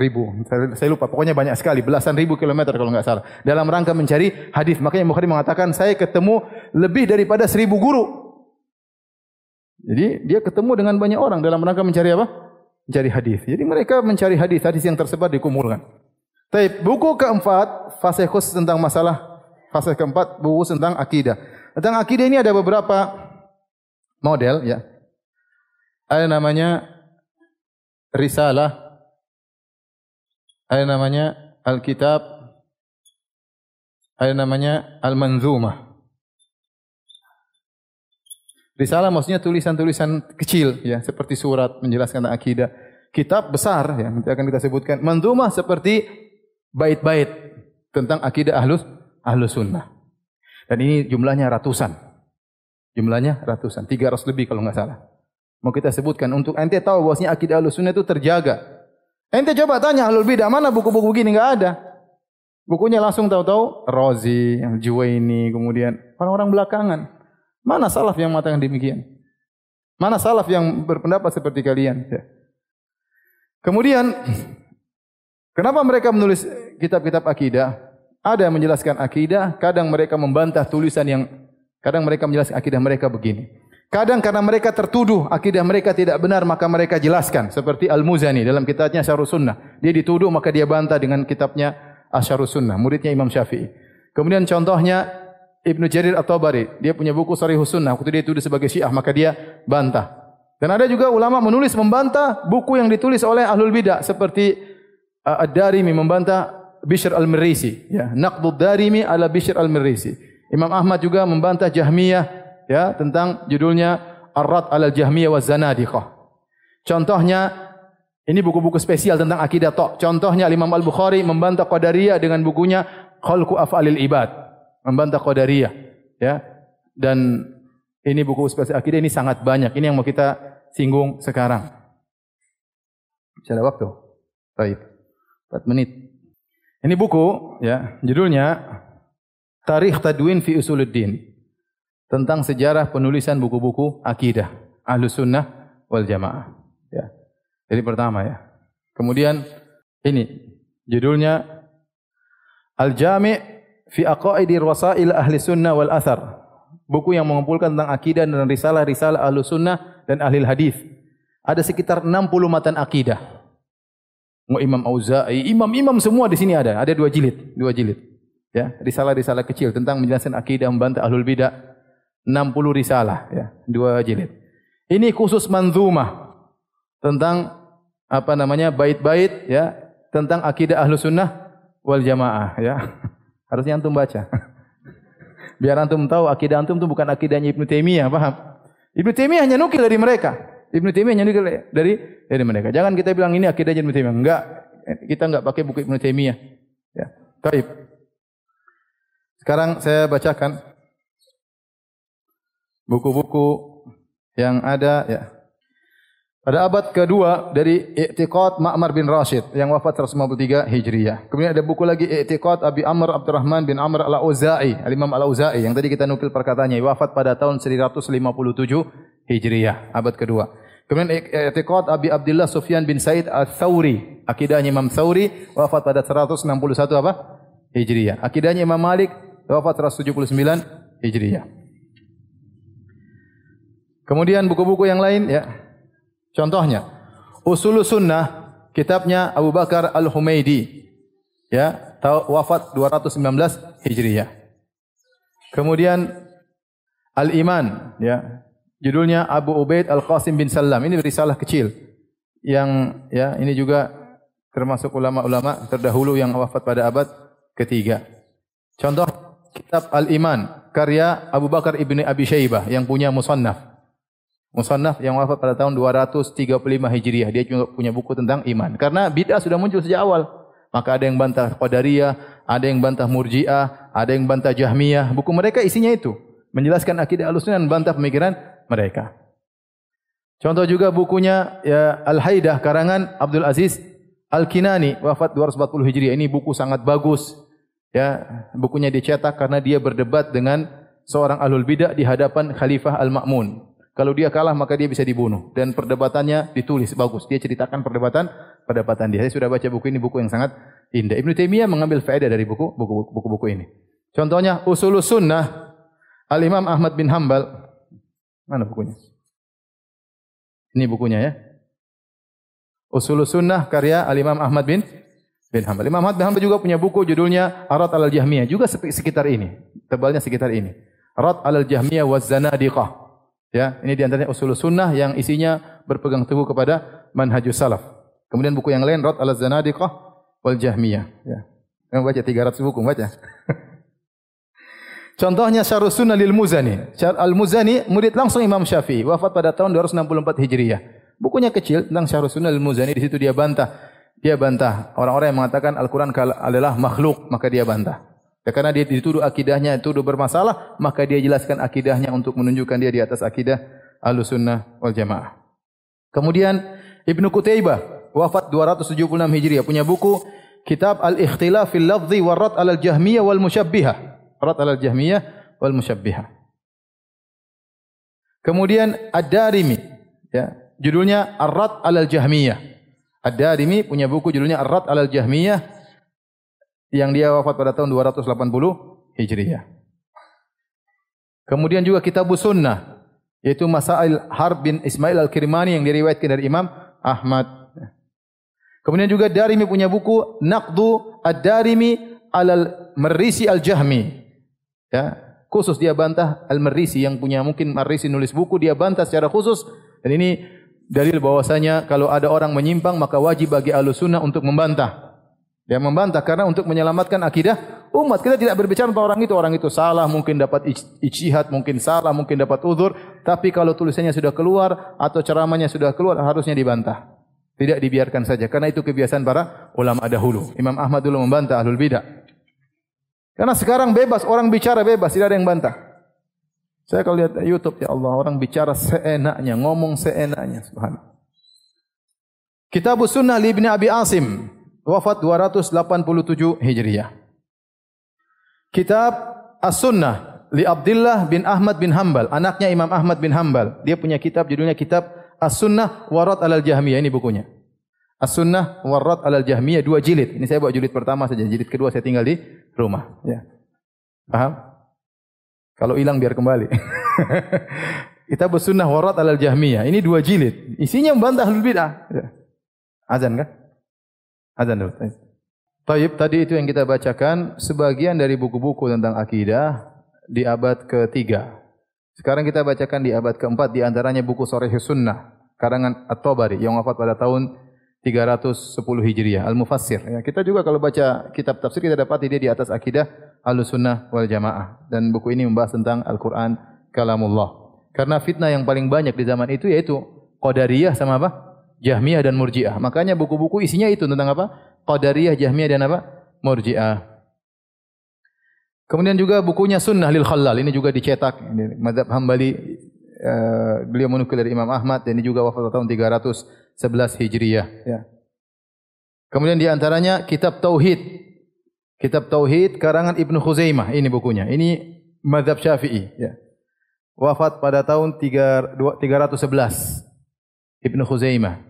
[SPEAKER 2] ribu. Saya, saya lupa, pokoknya banyak sekali, belasan ribu kilometer kalau nggak salah. Dalam rangka mencari hadis. Makanya Bukhari mengatakan, saya ketemu lebih daripada seribu guru. Jadi dia ketemu dengan banyak orang dalam rangka mencari apa? Mencari hadis. Jadi mereka mencari hadis, hadis yang tersebar dikumpulkan. Tapi buku keempat, fase khusus tentang masalah Fase keempat buku tentang akidah. Tentang akidah ini ada beberapa model ya. Ada namanya risalah. Ada namanya Alkitab. Ada namanya Al-Manzumah. Risalah maksudnya tulisan-tulisan kecil ya, seperti surat menjelaskan tentang akidah. Kitab besar ya, nanti akan kita sebutkan. Manzumah seperti bait-bait tentang akidah ahlus ahlu sunnah. Dan ini jumlahnya ratusan. Jumlahnya ratusan. Tiga ratus lebih kalau enggak salah. Mau kita sebutkan untuk ente tahu bahwasanya akidah ahlu sunnah itu terjaga. Ente coba tanya ahlul bidah mana buku-buku begini enggak ada. Bukunya langsung tahu-tahu Rozi, Juwaini, kemudian orang-orang belakangan. Mana salaf yang mengatakan demikian? Mana salaf yang berpendapat seperti kalian? Ya. Kemudian, kenapa mereka menulis kitab-kitab akidah? Ada yang menjelaskan akidah, kadang mereka membantah tulisan yang kadang mereka menjelaskan akidah mereka begini. Kadang karena mereka tertuduh akidah mereka tidak benar maka mereka jelaskan seperti Al-Muzani dalam kitabnya Syarhus Sunnah. Dia dituduh maka dia bantah dengan kitabnya Asyarus Sunnah, muridnya Imam Syafi'i. Kemudian contohnya Ibnu Jarir At-Tabari, dia punya buku Sharihus Sunnah, waktu dia dituduh sebagai Syiah maka dia bantah. Dan ada juga ulama menulis membantah buku yang ditulis oleh Ahlul Bidah seperti uh, Ad-Darimi membantah Bishr al-Mirisi, ya, Naqdud Darimi ala Bishr al-Mirisi. Imam Ahmad juga membantah Jahmiyah ya tentang judulnya Ar-Rad ala Jahmiyah wa Zanadiqah. Contohnya ini buku-buku spesial tentang akidah tok. Contohnya Imam Al-Bukhari membantah Qadariyah dengan bukunya Khalqu Af'alil Ibad. Membantah Qadariyah, ya. Dan ini buku spesial akidah ini sangat banyak. Ini yang mau kita singgung sekarang. Bisa ada waktu? Baik. 4 menit. Ini buku, ya, judulnya Tarikh Tadwin fi Usuluddin tentang sejarah penulisan buku-buku akidah Ahlus Sunnah wal Jamaah. Ya. Jadi pertama ya. Kemudian ini judulnya Al-Jami' fi Aqaidir Wasail Ahli Sunnah wal Athar. Buku yang mengumpulkan tentang akidah dan risalah-risalah Ahlus Sunnah dan Ahli Hadis. Ada sekitar 60 matan akidah. Imam Auza'i, imam-imam semua di sini ada. Ada dua jilid, dua jilid. Ya, risalah-risalah kecil tentang menjelaskan akidah membantah ahlul bidah. 60 risalah, ya, dua jilid. Ini khusus manzumah tentang apa namanya bait-bait ya tentang akidah ahlu sunnah wal jamaah ya harusnya antum baca biar antum tahu akidah antum itu bukan akidahnya Ibnu Taimiyah paham Ibnu Taimiyah hanya nukil dari mereka Ibnu Taimiyah hanya nukil dari dari mereka. Jangan kita bilang ini akidah Ibnu Taimiyah. Enggak. Kita enggak pakai buku Ibnu Taimiyah. Ya. Baik. Sekarang saya bacakan buku-buku yang ada ya. Pada abad kedua dari I'tiqad Ma'mar bin Rashid yang wafat 153 Hijriah. Kemudian ada buku lagi I'tiqad Abi Amr Abdurrahman bin Amr Al-Auza'i, Al-Imam Al-Auza'i yang tadi kita nukil perkataannya wafat pada tahun 157 Hijriah, abad kedua. Kemudian i'tiqad Abi Abdullah Sufyan bin Said Al-Thawri. Akidahnya Imam Thawri wafat pada 161 apa? Hijriah. Akidahnya Imam Malik wafat 179 Hijriah. Kemudian buku-buku yang lain ya. Contohnya Usul Sunnah kitabnya Abu Bakar Al-Humaidi. Ya, wafat 219 Hijriah. Kemudian Al-Iman ya, Judulnya Abu Ubaid Al-Qasim bin Salam. Ini risalah kecil. Yang ya ini juga termasuk ulama-ulama terdahulu yang wafat pada abad ketiga. Contoh kitab Al-Iman karya Abu Bakar ibni Abi Shaybah yang punya Musannaf. Musannaf yang wafat pada tahun 235 Hijriah. Dia juga punya buku tentang iman. Karena bid'ah sudah muncul sejak awal. Maka ada yang bantah Qadariyah, ada yang bantah Murji'ah, ada yang bantah Jahmiyah. Buku mereka isinya itu. Menjelaskan akidah al-sunnah dan bantah pemikiran mereka. Contoh juga bukunya ya Al-Haidah karangan Abdul Aziz Al-Kinani wafat 240 Hijriah. Ini buku sangat bagus Ya, bukunya dicetak karena dia berdebat dengan seorang ahlul bidah di hadapan Khalifah Al-Ma'mun. Kalau dia kalah maka dia bisa dibunuh dan perdebatannya ditulis bagus. Dia ceritakan perdebatan perdebatan dia. Saya sudah baca buku ini buku yang sangat indah. Ibnu Taimiyah mengambil faedah dari buku buku buku ini. Contohnya Usulus Sunnah Al Imam Ahmad bin Hambal. Mana bukunya? Ini bukunya ya. Usulus Sunnah karya Al Imam Ahmad bin bin Hambal. Imam Ahmad bin Hambal juga punya buku judulnya Arat al Jahmiyah juga sekitar ini. Tebalnya sekitar ini. Arat al Jahmiyah wa Zanadiqah. Ya, ini di antaranya usul sunnah yang isinya berpegang teguh kepada manhajus salaf. Kemudian buku yang lain Rad al-Zanadiqah wal Jahmiyah. Ya. Kamu baca 300 buku, baca. Contohnya Syarh Sunnah lil Muzani. Al-Muzani murid langsung Imam Syafi'i, wafat pada tahun 264 Hijriah. Bukunya kecil tentang Syarh Sunnah lil Muzani, di situ dia bantah. Dia bantah orang-orang yang mengatakan Al-Quran adalah makhluk, maka dia bantah. Ya, karena dia dituduh akidahnya dituduh bermasalah, maka dia jelaskan akidahnya untuk menunjukkan dia di atas akidah Ahlussunnah wal Jamaah. Kemudian Ibnu Qutaibah wafat 276 Hijriah punya buku Kitab Al-Ikhtilaf fil Lafzi wa Rad al-Jahmiyah wal Musyabbihah. Rad al-Jahmiyah wal Musyabbihah. Kemudian Ad-Darimi ya, judulnya Ar-Rad al-Jahmiyah. Ad-Darimi punya buku judulnya Ar-Rad al-Jahmiyah yang dia wafat pada tahun 280 Hijriah. Kemudian juga kitab Sunnah yaitu Masail Harb bin Ismail Al-Kirmani yang diriwayatkan dari Imam Ahmad. Kemudian juga Darimi punya buku Naqdu Ad-Darimi Al-Marisi Al-Jahmi. Ya, khusus dia bantah Al-Marisi yang punya mungkin Marisi nulis buku dia bantah secara khusus dan ini dalil bahwasanya kalau ada orang menyimpang maka wajib bagi Ahlussunnah untuk membantah. Dia membantah karena untuk menyelamatkan akidah umat. Kita tidak berbicara tentang orang itu. Orang itu salah, mungkin dapat ijtihad, mungkin salah, mungkin dapat uzur. Tapi kalau tulisannya sudah keluar atau ceramahnya sudah keluar, harusnya dibantah. Tidak dibiarkan saja. Karena itu kebiasaan para ulama dahulu. Imam Ahmad dulu membantah ahlul bidah. Karena sekarang bebas, orang bicara bebas, tidak ada yang bantah. Saya kalau lihat YouTube, ya Allah, orang bicara seenaknya, ngomong seenaknya. Subhanallah. Kitab Sunnah li Ibn Abi Asim wafat 287 Hijriah. Kitab As-Sunnah li Abdullah bin Ahmad bin Hambal, anaknya Imam Ahmad bin Hambal. Dia punya kitab judulnya kitab As-Sunnah Warat al-Jahmiyah. Ini bukunya. As-Sunnah Warat al-Jahmiyah dua jilid. Ini saya buat jilid pertama saja. Jilid kedua saya tinggal di rumah. Ya. Paham? Kalau hilang biar kembali. Kitab As-Sunnah Warat al-Jahmiyah. Ini dua jilid. Isinya membantah ahlul bidah. Ya. Azan kan? Azan dulu. Taib, tadi itu yang kita bacakan sebagian dari buku-buku tentang akidah di abad ketiga. Sekarang kita bacakan di abad keempat di antaranya buku Soreh Sunnah karangan At-Tabari yang wafat pada tahun 310 Hijriah Al-Mufassir. Ya, kita juga kalau baca kitab tafsir kita dapat dia di atas akidah Al-Sunnah wal Jamaah dan buku ini membahas tentang Al-Quran kalamullah. Karena fitnah yang paling banyak di zaman itu yaitu Qadariyah sama apa? Jahmiyah dan Murji'ah. Makanya buku-buku isinya itu tentang apa? Qadariyah, Jahmiyah dan apa? Murji'ah. Kemudian juga bukunya Sunnah lil Khalal. Ini juga dicetak. Ini Madhab Hambali. Uh, beliau menukil dari Imam Ahmad. Dan ini juga wafat tahun 311 Hijriyah. Ya. Kemudian di antaranya Kitab Tauhid. Kitab Tauhid karangan Ibnu Khuzaimah. Ini bukunya. Ini Madhab Syafi'i. Ya. Wafat pada tahun 3, 311. Ibnu Khuzaimah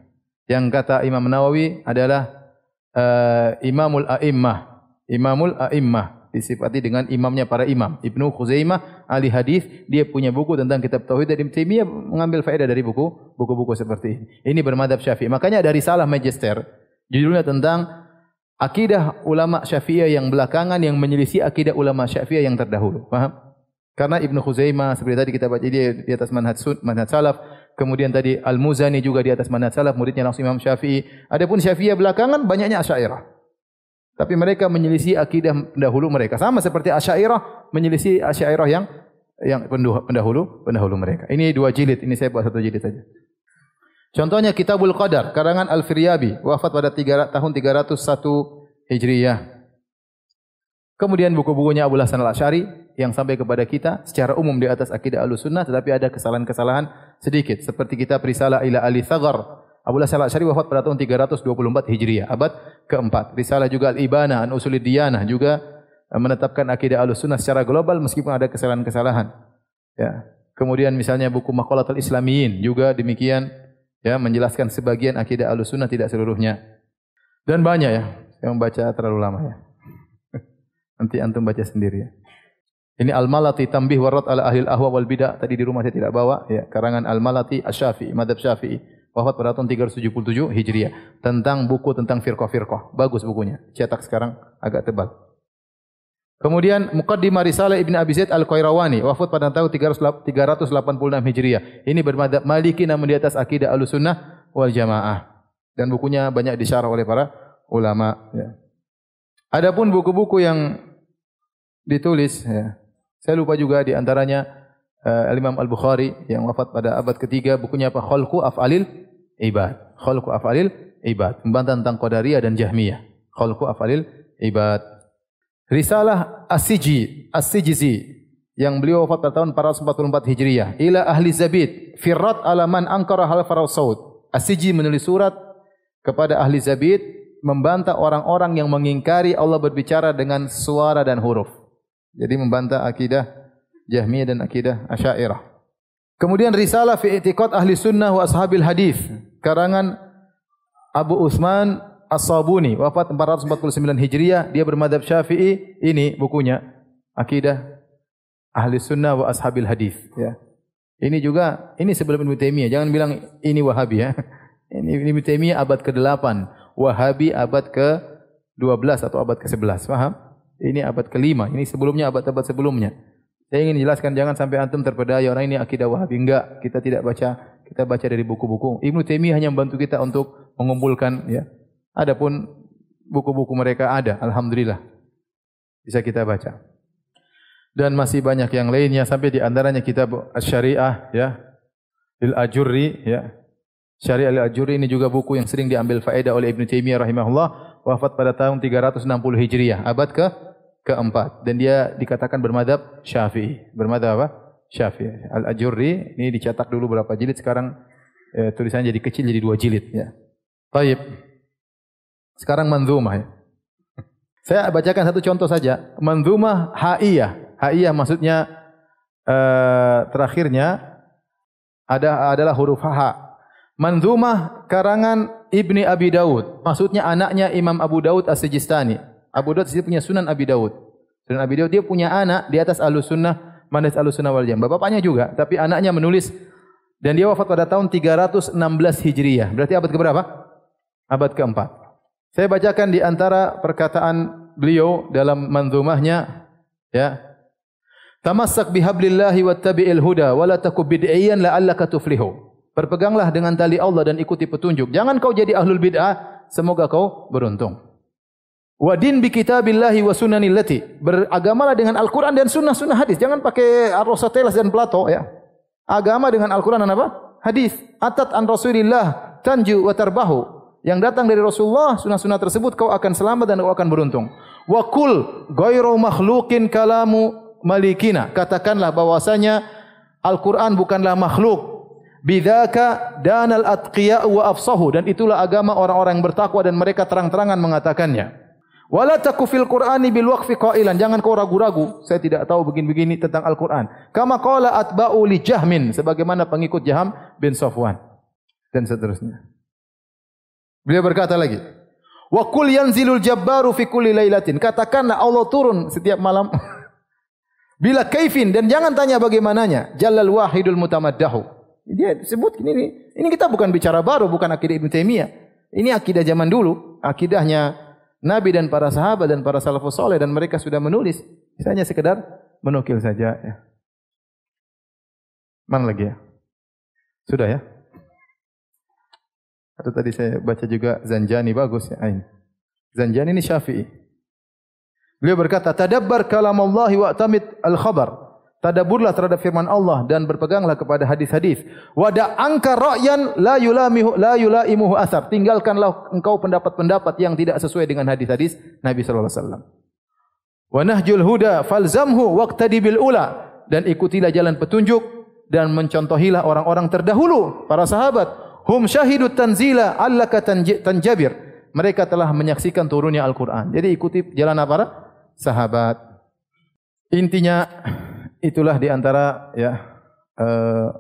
[SPEAKER 2] yang kata Imam Nawawi adalah uh, Imamul A'immah. Imamul A'immah disifati dengan imamnya para imam. Ibnu Khuzaimah ahli hadis, dia punya buku tentang kitab tauhid Ibnu Taimiyah mengambil faedah dari buku buku-buku seperti ini. Ini bermadhab Syafi'i. Makanya dari salah magister judulnya tentang akidah ulama Syafi'iyah yang belakangan yang menyelisih akidah ulama Syafi'iyah yang terdahulu. Paham? Karena Ibnu Khuzaimah seperti tadi kita baca dia di atas manhaj sun, manhaj salaf, kemudian tadi Al-Muzani juga di atas manhaj salaf, muridnya langsung Imam Syafi'i. Adapun Syafi'iyah belakangan banyaknya Asy'ariyah. Tapi mereka menyelisih akidah pendahulu mereka. Sama seperti Asy'ariyah menyelisih Asy'ariyah yang yang pendahulu pendahulu mereka. Ini dua jilid, ini saya buat satu jilid saja. Contohnya Kitabul Qadar karangan Al-Firyabi wafat pada 3, tahun 301 Hijriyah. Kemudian buku-bukunya Abu Hasan Al-Asy'ari yang sampai kepada kita secara umum di atas akidah Ahlussunnah tetapi ada kesalahan-kesalahan sedikit seperti kita Risalah ila Ali Thagar. Abu Hasan Al-Asy'ari wafat pada tahun 324 Hijriah, abad keempat. Risalah juga Al-Ibana an Diyanah juga eh, menetapkan akidah Ahlussunnah secara global meskipun ada kesalahan-kesalahan. Ya. Kemudian misalnya buku Maqalatul Islamiyin juga demikian ya menjelaskan sebagian akidah Ahlussunnah tidak seluruhnya. Dan banyak ya yang membaca terlalu lama ya. Nanti antum baca sendiri ya. Ini Al-Malati Tambih Warat ala Ahli Ahwa wal Bidah tadi di rumah saya tidak bawa ya karangan Al-Malati Asy-Syafi'i Madzhab Syafi'i wafat pada tahun 377 Hijriah tentang buku tentang firqah-firqah. Bagus bukunya. Cetak sekarang agak tebal. Kemudian Muqaddimah Risalah Ibn Abi Zaid Al-Qayrawani wafat pada tahun 386 Hijriah. Ini bermadzhab Maliki namun di atas akidah Ahlussunnah wal Jamaah. Dan bukunya banyak disyarah oleh para ulama ya. Adapun buku-buku yang ditulis ya. Saya lupa juga di antaranya uh, Imam Al-Bukhari yang wafat pada abad ketiga bukunya apa? Khalqu Af'alil Ibad. Khalqu Af'alil Ibad. Membantah tentang Qadariyah dan Jahmiyah. Khalqu Af'alil Ibad. Risalah As-Siji, As-Sijizi yang beliau wafat pada tahun 444 Hijriah. Ila ahli Zabid, firrat ala man ankara hal farau saud. As-Siji menulis surat kepada ahli Zabid membantah orang-orang yang mengingkari Allah berbicara dengan suara dan huruf. Jadi membantah akidah Jahmiyah dan akidah Asy'ariyah. Kemudian risalah fi i'tiqad ahli sunnah wa ashabil hadis karangan Abu Utsman As-Sabuni wafat 449 Hijriah dia bermadhab Syafi'i ini bukunya Akidah Ahli Sunnah wa Ashabil Hadis ya. Ini juga ini sebelum Ibnu Taimiyah jangan bilang ini Wahabi ya. Ini Ibnu Taimiyah abad ke-8, Wahabi abad ke-12 atau abad ke-11, paham? Ini abad ke-5, ini sebelumnya abad-abad sebelumnya. Saya ingin jelaskan jangan sampai antum terpedaya orang ini akidah Wahabi enggak, kita tidak baca, kita baca dari buku-buku. Ibnu Taimiyah hanya membantu kita untuk mengumpulkan ya, Adapun buku-buku mereka ada, alhamdulillah. Bisa kita baca. Dan masih banyak yang lainnya sampai di antaranya kitab Asy-Syariah ya. Lil Ajurri ya. Syariah Lil Ajurri ini juga buku yang sering diambil faedah oleh Ibn Taimiyah rahimahullah wafat pada tahun 360 Hijriah, abad ke keempat dan dia dikatakan bermadhab Syafi'i. Bermadhab apa? Syafi'i. Al-Ajurri ini dicetak dulu berapa jilid sekarang eh, tulisannya jadi kecil jadi dua jilid ya. Baik. Sekarang manzumah ya. Saya bacakan satu contoh saja. Manzumah ha'iyah. Ha'iyah maksudnya uh, terakhirnya ada adalah huruf ha. Manzumah karangan Ibni Abi Daud. Maksudnya anaknya Imam Abu Daud As-Sijistani. Abu Daud sendiri punya Sunan Abi Daud. Sunan Abi Daud dia punya anak di atas Ahlus Sunnah, Manis Ahlus Sunnah wal Jamaah. Bapaknya juga, tapi anaknya menulis dan dia wafat pada tahun 316 Hijriah. Berarti abad ke berapa? Abad keempat. Saya bacakan di antara perkataan beliau dalam manzumahnya ya. Tamassak bihablillahi wattabi'il huda wala takub bid'iyan la'allaka tuflihu. Berpeganglah dengan tali Allah dan ikuti petunjuk. Jangan kau jadi ahlul bid'ah, semoga kau beruntung. Wa din bi kitabillahi wa sunanil lati. Beragamalah dengan Al-Qur'an dan sunnah-sunnah hadis. Jangan pakai Aristoteles dan Plato ya. Agama dengan Al-Qur'an dan apa? Hadis. Atat an Rasulillah tanju wa tarbahu yang datang dari Rasulullah sunnah-sunnah tersebut kau akan selamat dan kau akan beruntung. Wa kul ghairu makhluqin kalamu malikina. Katakanlah bahwasanya Al-Qur'an bukanlah makhluk. Bidzaka danal atqiya wa afsahu dan itulah agama orang-orang bertakwa dan mereka terang-terangan mengatakannya. Wala taku fil Qur'ani bil waqfi qailan. Jangan kau ragu-ragu. Saya tidak tahu begini-begini tentang Al-Qur'an. Kama qala atba'u li Jahmin sebagaimana pengikut Jaham bin Safwan dan seterusnya. Beliau berkata lagi, "Wa kul yanzilul jabbaru fi kulli lailatin." Katakanlah Allah turun setiap malam. Bila kaifin dan jangan tanya bagaimananya. Jalal wahidul mutamaddahu. Dia sebut ini ini kita bukan bicara baru, bukan akidah Ibn Taimiyah. Ini akidah zaman dulu, akidahnya Nabi dan para sahabat dan para salafus soleh dan mereka sudah menulis. Misalnya sekedar menukil saja. Ya. Mana lagi ya? Sudah ya? Atau tadi saya baca juga Zanjani bagus ya. Ain. Zanjani ini Syafi'i. Beliau berkata, "Tadabbar kalam Allah wa tamid al-khabar." Tadabburlah terhadap firman Allah dan berpeganglah kepada hadis-hadis. Wada angka ra'yan la yulamihu la yulaimuhu asar. Tinggalkanlah engkau pendapat-pendapat yang tidak sesuai dengan hadis-hadis Nabi sallallahu alaihi wasallam. Wa nahjul huda falzamhu waqtadi bil ula dan ikutilah jalan petunjuk dan mencontohilah orang-orang terdahulu para sahabat hum syahidu tanzila allaka tanjabir mereka telah menyaksikan turunnya Al-Quran jadi ikuti jalan apa sahabat. Intinya itulah di antara ya uh,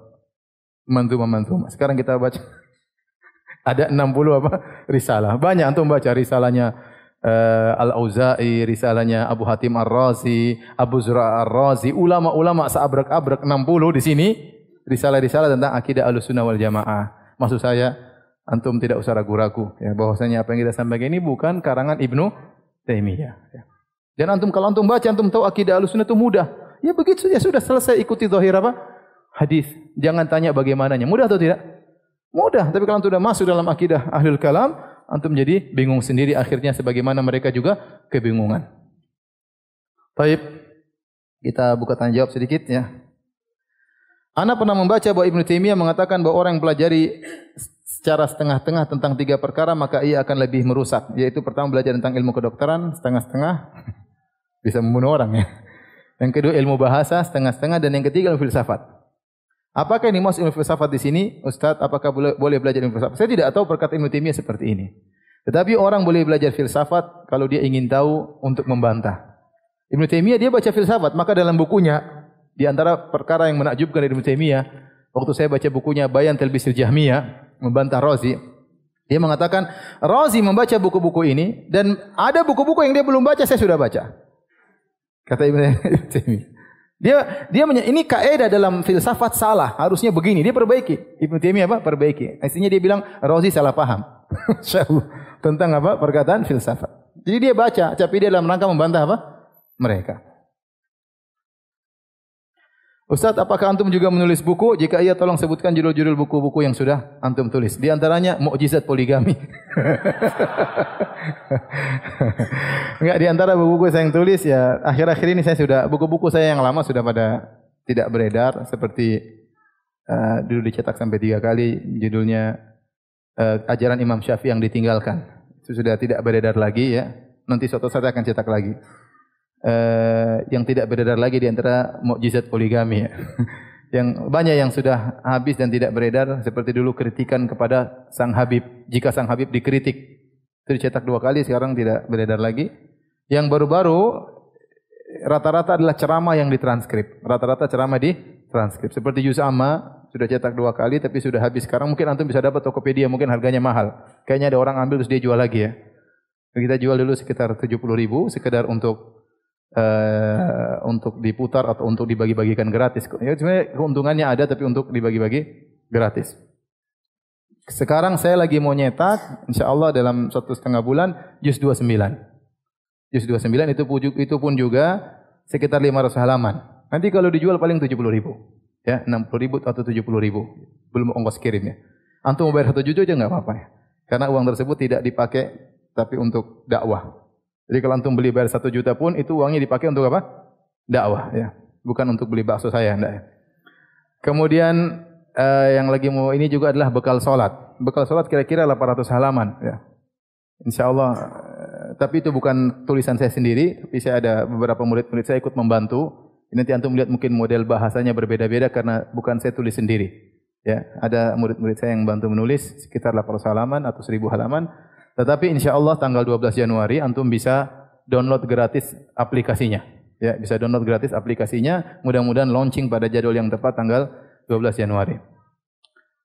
[SPEAKER 2] manzuma-manzuma. Sekarang kita baca ada 60 apa? risalah. Banyak antum baca risalahnya uh, Al-Auza'i, risalahnya Abu Hatim Ar-Razi, Abu Zura Ar-Razi, ulama-ulama seabrek-abrek 60 di sini risalah-risalah tentang akidah Ahlussunnah wal Jamaah. Maksud saya antum tidak usah ragu-ragu ya bahwasanya apa yang kita sampaikan ini bukan karangan Ibnu Taimiyah ya. Dan antum kalau antum baca antum tahu akidah Ahlussunnah itu mudah. Ya begitu saja sudah selesai ikuti zahir apa? Hadis. Jangan tanya bagaimananya. Mudah atau tidak? Mudah. Tapi kalau sudah masuk dalam akidah Ahlul Kalam, antum jadi bingung sendiri akhirnya sebagaimana mereka juga kebingungan. Baik. Kita buka tanya jawab sedikit ya. Ana pernah membaca bahwa Ibnu Taimiyah mengatakan bahwa orang yang pelajari secara setengah-tengah tentang tiga perkara maka ia akan lebih merusak. Yaitu pertama belajar tentang ilmu kedokteran setengah-setengah bisa membunuh orang ya. Yang kedua ilmu bahasa setengah-setengah dan yang ketiga ilmu filsafat. Apakah ini maksud ilmu filsafat di sini? Ustaz, apakah boleh, boleh belajar ilmu filsafat? Saya tidak tahu perkataan Ibnu Taimiyah seperti ini. Tetapi orang boleh belajar filsafat kalau dia ingin tahu untuk membantah. Ibnu Taimiyah dia baca filsafat, maka dalam bukunya di antara perkara yang menakjubkan dari Ibnu Taimiyah, waktu saya baca bukunya Bayan Talbisil Jahmiyah, membantah Razi. Dia mengatakan, Razi membaca buku-buku ini dan ada buku-buku yang dia belum baca, saya sudah baca. Kata Ibn Taimiyah. Dia dia ini kaidah dalam filsafat salah, harusnya begini. Dia perbaiki. Ibnu Taimiyah apa? Perbaiki. Artinya dia bilang Razi salah paham. Tentang apa? Perkataan filsafat. Jadi dia baca, tapi dia dalam rangka membantah apa? Mereka. Ustaz, apakah antum juga menulis buku? Jika iya, tolong sebutkan judul-judul buku-buku yang sudah antum tulis. Di antaranya, Mukjizat Poligami. Enggak, di antara buku-buku saya yang tulis, ya akhir-akhir ini saya sudah, buku-buku saya yang lama sudah pada tidak beredar. Seperti uh, dulu dicetak sampai tiga kali, judulnya uh, Ajaran Imam Syafi'i yang ditinggalkan. Itu sudah tidak beredar lagi ya. Nanti suatu saat akan cetak lagi uh, yang tidak beredar lagi di antara mukjizat poligami ya. yang banyak yang sudah habis dan tidak beredar seperti dulu kritikan kepada sang Habib. Jika sang Habib dikritik itu dicetak dua kali sekarang tidak beredar lagi. Yang baru-baru rata-rata adalah ceramah yang ditranskrip. Rata-rata ceramah di transkrip. Seperti Juz Amma sudah cetak dua kali tapi sudah habis. Sekarang mungkin antum bisa dapat Tokopedia mungkin harganya mahal. Kayaknya ada orang ambil terus dia jual lagi ya. Kita jual dulu sekitar 70 ribu sekedar untuk uh, untuk diputar atau untuk dibagi-bagikan gratis. Ya, sebenarnya keuntungannya ada tapi untuk dibagi-bagi gratis. Sekarang saya lagi mau nyetak, insya Allah dalam satu setengah bulan, juz 29. Juz 29 itu, itu pun juga sekitar 500 halaman. Nanti kalau dijual paling 70 ribu. Ya, 60 ribu atau 70 ribu. Belum ongkos kirimnya. Antum mau bayar satu juz aja enggak apa-apa ya. Karena uang tersebut tidak dipakai tapi untuk dakwah. Jadi kalau antum beli bayar satu juta pun itu uangnya dipakai untuk apa? Dakwah ya. Bukan untuk beli bakso saya enggak ya. Kemudian uh, yang lagi mau ini juga adalah bekal solat. Bekal solat kira-kira 800 halaman ya. Insyaallah uh, tapi itu bukan tulisan saya sendiri, tapi saya ada beberapa murid-murid saya ikut membantu. Nanti antum lihat mungkin model bahasanya berbeda-beda karena bukan saya tulis sendiri. Ya, ada murid-murid saya yang bantu menulis sekitar 800 halaman atau 1000 halaman. Tetapi insya Allah tanggal 12 Januari antum bisa download gratis aplikasinya. Ya, bisa download gratis aplikasinya. Mudah-mudahan launching pada jadwal yang tepat tanggal 12 Januari.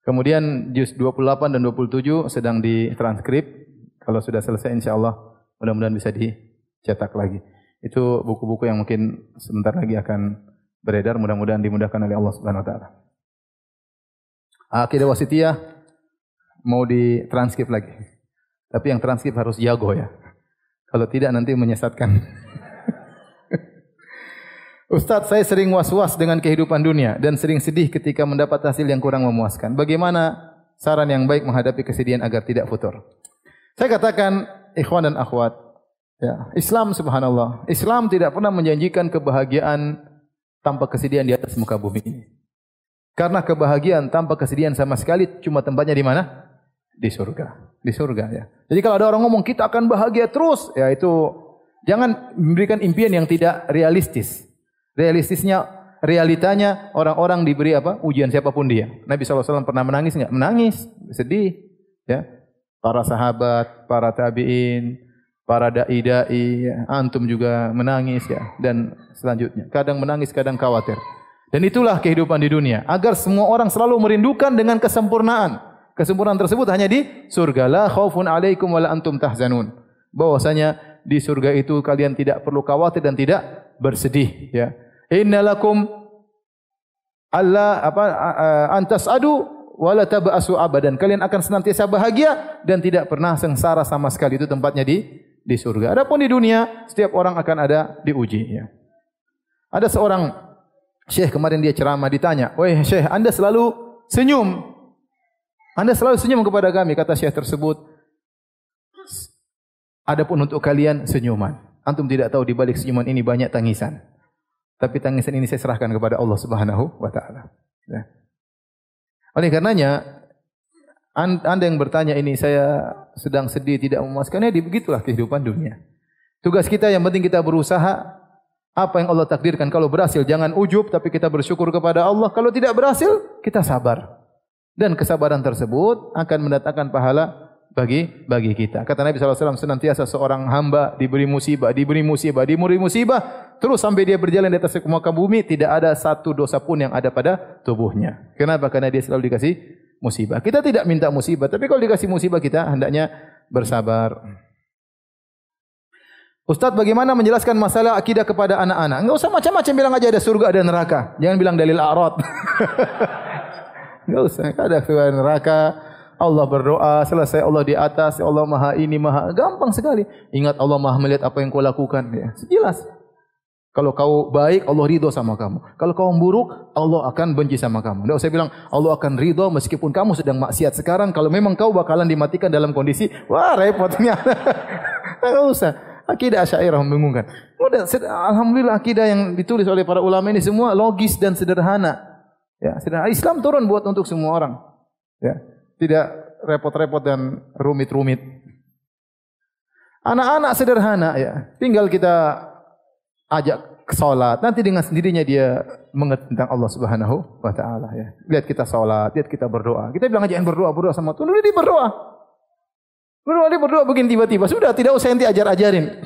[SPEAKER 2] Kemudian juz 28 dan 27 sedang ditranskrip. Kalau sudah selesai insya Allah mudah-mudahan bisa dicetak lagi. Itu buku-buku yang mungkin sebentar lagi akan beredar. Mudah-mudahan dimudahkan oleh Allah Subhanahu Wa Taala. Akidah wasitiyah mau ditranskrip lagi. Tapi yang transkrip harus jago ya. Kalau tidak nanti menyesatkan. Ustaz, saya sering was-was dengan kehidupan dunia dan sering sedih ketika mendapat hasil yang kurang memuaskan. Bagaimana saran yang baik menghadapi kesedihan agar tidak futur? Saya katakan, ikhwan dan akhwat, ya, Islam subhanallah, Islam tidak pernah menjanjikan kebahagiaan tanpa kesedihan di atas muka bumi. Karena kebahagiaan tanpa kesedihan sama sekali cuma tempatnya di mana? Di surga. Di surga ya. Jadi kalau ada orang ngomong kita akan bahagia terus, ya itu jangan memberikan impian yang tidak realistis. Realistisnya realitanya orang-orang diberi apa? Ujian siapa pun dia. Nabi SAW pernah menangis enggak? Menangis, sedih. Ya. Para sahabat, para tabi'in, para dai-dai, ya. antum juga menangis ya dan selanjutnya. Kadang menangis, kadang khawatir. Dan itulah kehidupan di dunia. Agar semua orang selalu merindukan dengan kesempurnaan. Kesempurnaan tersebut hanya di surga. La khaufun alaikum wa la antum tahzanun. Bahwasanya di surga itu kalian tidak perlu khawatir dan tidak bersedih. Ya. Innalakum Allah apa antas adu wala tabasu abadan. Kalian akan senantiasa bahagia dan tidak pernah sengsara sama sekali. Itu tempatnya di di surga. Adapun di dunia, setiap orang akan ada diuji. Ya. Ada seorang syekh kemarin dia ceramah ditanya, Wah syekh, anda selalu senyum. Anda selalu senyum kepada kami, kata syekh tersebut. Adapun untuk kalian senyuman. Antum tidak tahu di balik senyuman ini banyak tangisan. Tapi tangisan ini saya serahkan kepada Allah Subhanahu wa taala. Ya. Oleh karenanya anda yang bertanya ini saya sedang sedih tidak memuaskannya, di begitulah kehidupan dunia. Tugas kita yang penting kita berusaha apa yang Allah takdirkan. Kalau berhasil jangan ujub tapi kita bersyukur kepada Allah. Kalau tidak berhasil kita sabar. Dan kesabaran tersebut akan mendatangkan pahala bagi bagi kita. Kata Nabi SAW senantiasa seorang hamba diberi musibah, diberi musibah, diberi musibah. Terus sampai dia berjalan di atas muka bumi tidak ada satu dosa pun yang ada pada tubuhnya. Kenapa? Karena dia selalu dikasih musibah. Kita tidak minta musibah, tapi kalau dikasih musibah kita hendaknya bersabar. Ustaz bagaimana menjelaskan masalah akidah kepada anak-anak? Enggak usah macam-macam bilang aja ada surga ada neraka. Jangan bilang dalil a'rad. Enggak usah, ada surga dan neraka. Allah berdoa, selesai Allah di atas, Allah Maha ini, Maha gampang sekali. Ingat Allah Maha melihat apa yang kau lakukan ya. Jelas. Kalau kau baik, Allah ridho sama kamu. Kalau kau buruk, Allah akan benci sama kamu. Tidak usah bilang, Allah akan ridho meskipun kamu sedang maksiat sekarang. Kalau memang kau bakalan dimatikan dalam kondisi, wah repotnya. Tidak usah. Akidah Asyairah membingungkan. Alhamdulillah akidah yang ditulis oleh para ulama ini semua logis dan sederhana. Ya, sederhana. Islam turun buat untuk semua orang. Ya, tidak repot-repot dan rumit-rumit. Anak-anak sederhana ya. Tinggal kita ajak ke salat, nanti dengan sendirinya dia mengerti tentang Allah Subhanahu wa taala ya. Lihat kita salat, lihat kita berdoa. Kita bilang aja yang berdoa, berdoa sama Tuhan, dia berdoa. Berdoa dia berdoa begini tiba-tiba, sudah tidak usah nanti ajar-ajarin.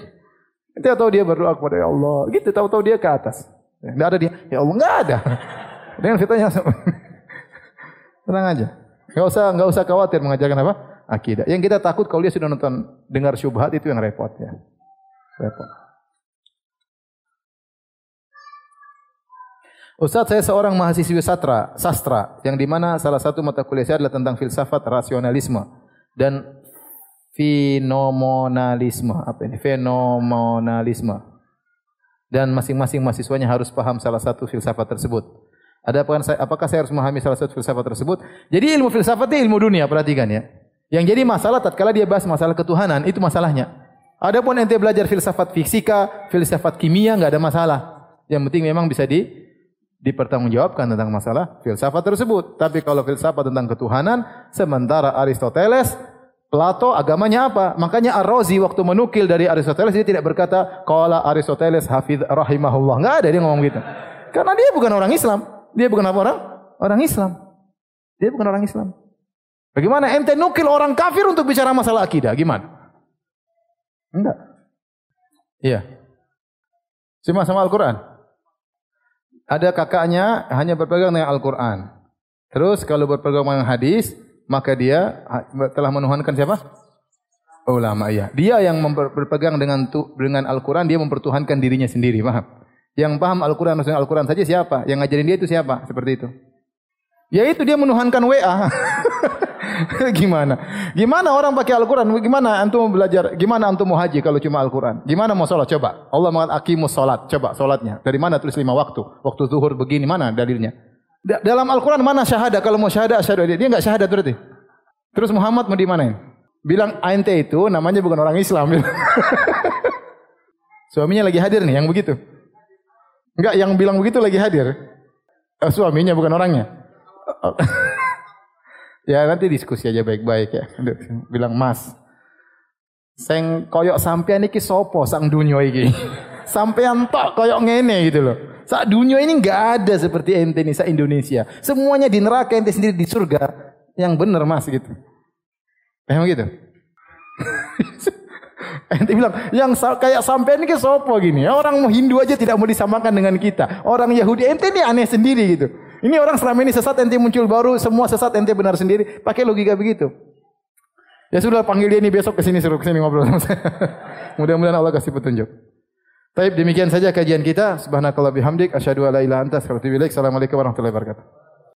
[SPEAKER 2] Kita tahu dia berdoa kepada ya Allah, gitu tahu-tahu dia ke atas. Enggak ada dia, ya Allah enggak ada. Dengan fitanya Tenang aja. Enggak usah enggak usah khawatir mengajarkan apa? Akidah. Yang kita takut kalau dia sudah nonton dengar syubhat itu yang repot ya. Repot. Ustaz saya seorang mahasiswi sastra, sastra yang di mana salah satu mata kuliah saya adalah tentang filsafat rasionalisme dan fenomenalisme. Apa ini? Fenomenalisme. Dan masing-masing mahasiswanya harus paham salah satu filsafat tersebut. Ada apakah saya, apakah saya harus memahami salah satu filsafat tersebut? Jadi ilmu filsafat itu ilmu dunia, perhatikan ya. Yang jadi masalah tatkala dia bahas masalah ketuhanan, itu masalahnya. Adapun ente belajar filsafat fisika, filsafat kimia enggak ada masalah. Yang penting memang bisa di dipertanggungjawabkan tentang masalah filsafat tersebut. Tapi kalau filsafat tentang ketuhanan, sementara Aristoteles, Plato agamanya apa? Makanya Ar-Razi waktu menukil dari Aristoteles dia tidak berkata qala Aristoteles hafidh rahimahullah. Enggak ada dia ngomong gitu. Karena dia bukan orang Islam. Dia bukan apa orang? Orang Islam. Dia bukan orang Islam. Bagaimana ente nukil orang kafir untuk bicara masalah akidah? Gimana? Enggak. Iya. Cuma sama Al-Quran ada kakaknya hanya berpegang dengan Al-Quran. Terus kalau berpegang dengan hadis, maka dia telah menuhankan siapa? Ulama, iya. Dia yang berpegang dengan dengan Al-Quran, dia mempertuhankan dirinya sendiri, paham? Yang paham Al-Quran, maksudnya Al-Quran saja siapa? Yang ngajarin dia itu siapa? Seperti itu. Ya itu dia menuhankan WA. gimana? Gimana orang pakai Al-Quran? Gimana antum belajar? Gimana antum mau haji kalau cuma Al-Quran? Gimana mau sholat? Coba. Allah mengatakan akimus sholat. Coba sholatnya. Dari mana tulis lima waktu? Waktu zuhur begini. Mana dalilnya? Dalam Al-Quran mana syahadah? Kalau mau syahadah, syahadah. Dia enggak syahadah berarti. Terus Muhammad mau di mana? Bilang ente itu namanya bukan orang Islam. Suaminya lagi hadir nih yang begitu. Enggak, yang bilang begitu lagi hadir. Eh, suaminya bukan orangnya. Ya nanti diskusi aja baik-baik ya. Bilang mas, seng koyok sampean iki sopo sang dunia iki. Sampean tok koyok ngene gitu loh. Sak dunia ini enggak ada seperti ente nih sa Indonesia. Semuanya di neraka ente sendiri di surga. Yang benar mas gitu. Paham gitu? Ente bilang, yang kayak sampai ini ke sopo gini. Orang Hindu aja tidak mau disamakan dengan kita. Orang Yahudi, ente ini aneh sendiri gitu. Ini orang selama ini sesat, ente muncul baru, semua sesat, ente benar sendiri. Pakai logika begitu. Ya sudah panggil dia ini besok ke sini suruh ke sini ngobrol sama saya. Mudah-mudahan Allah kasih petunjuk. Baik, demikian saja kajian kita. Subhanakallah bihamdik asyhadu an la ilaha illa anta astaghfiruka wa atubu ilaik. Assalamualaikum warahmatullahi wabarakatuh.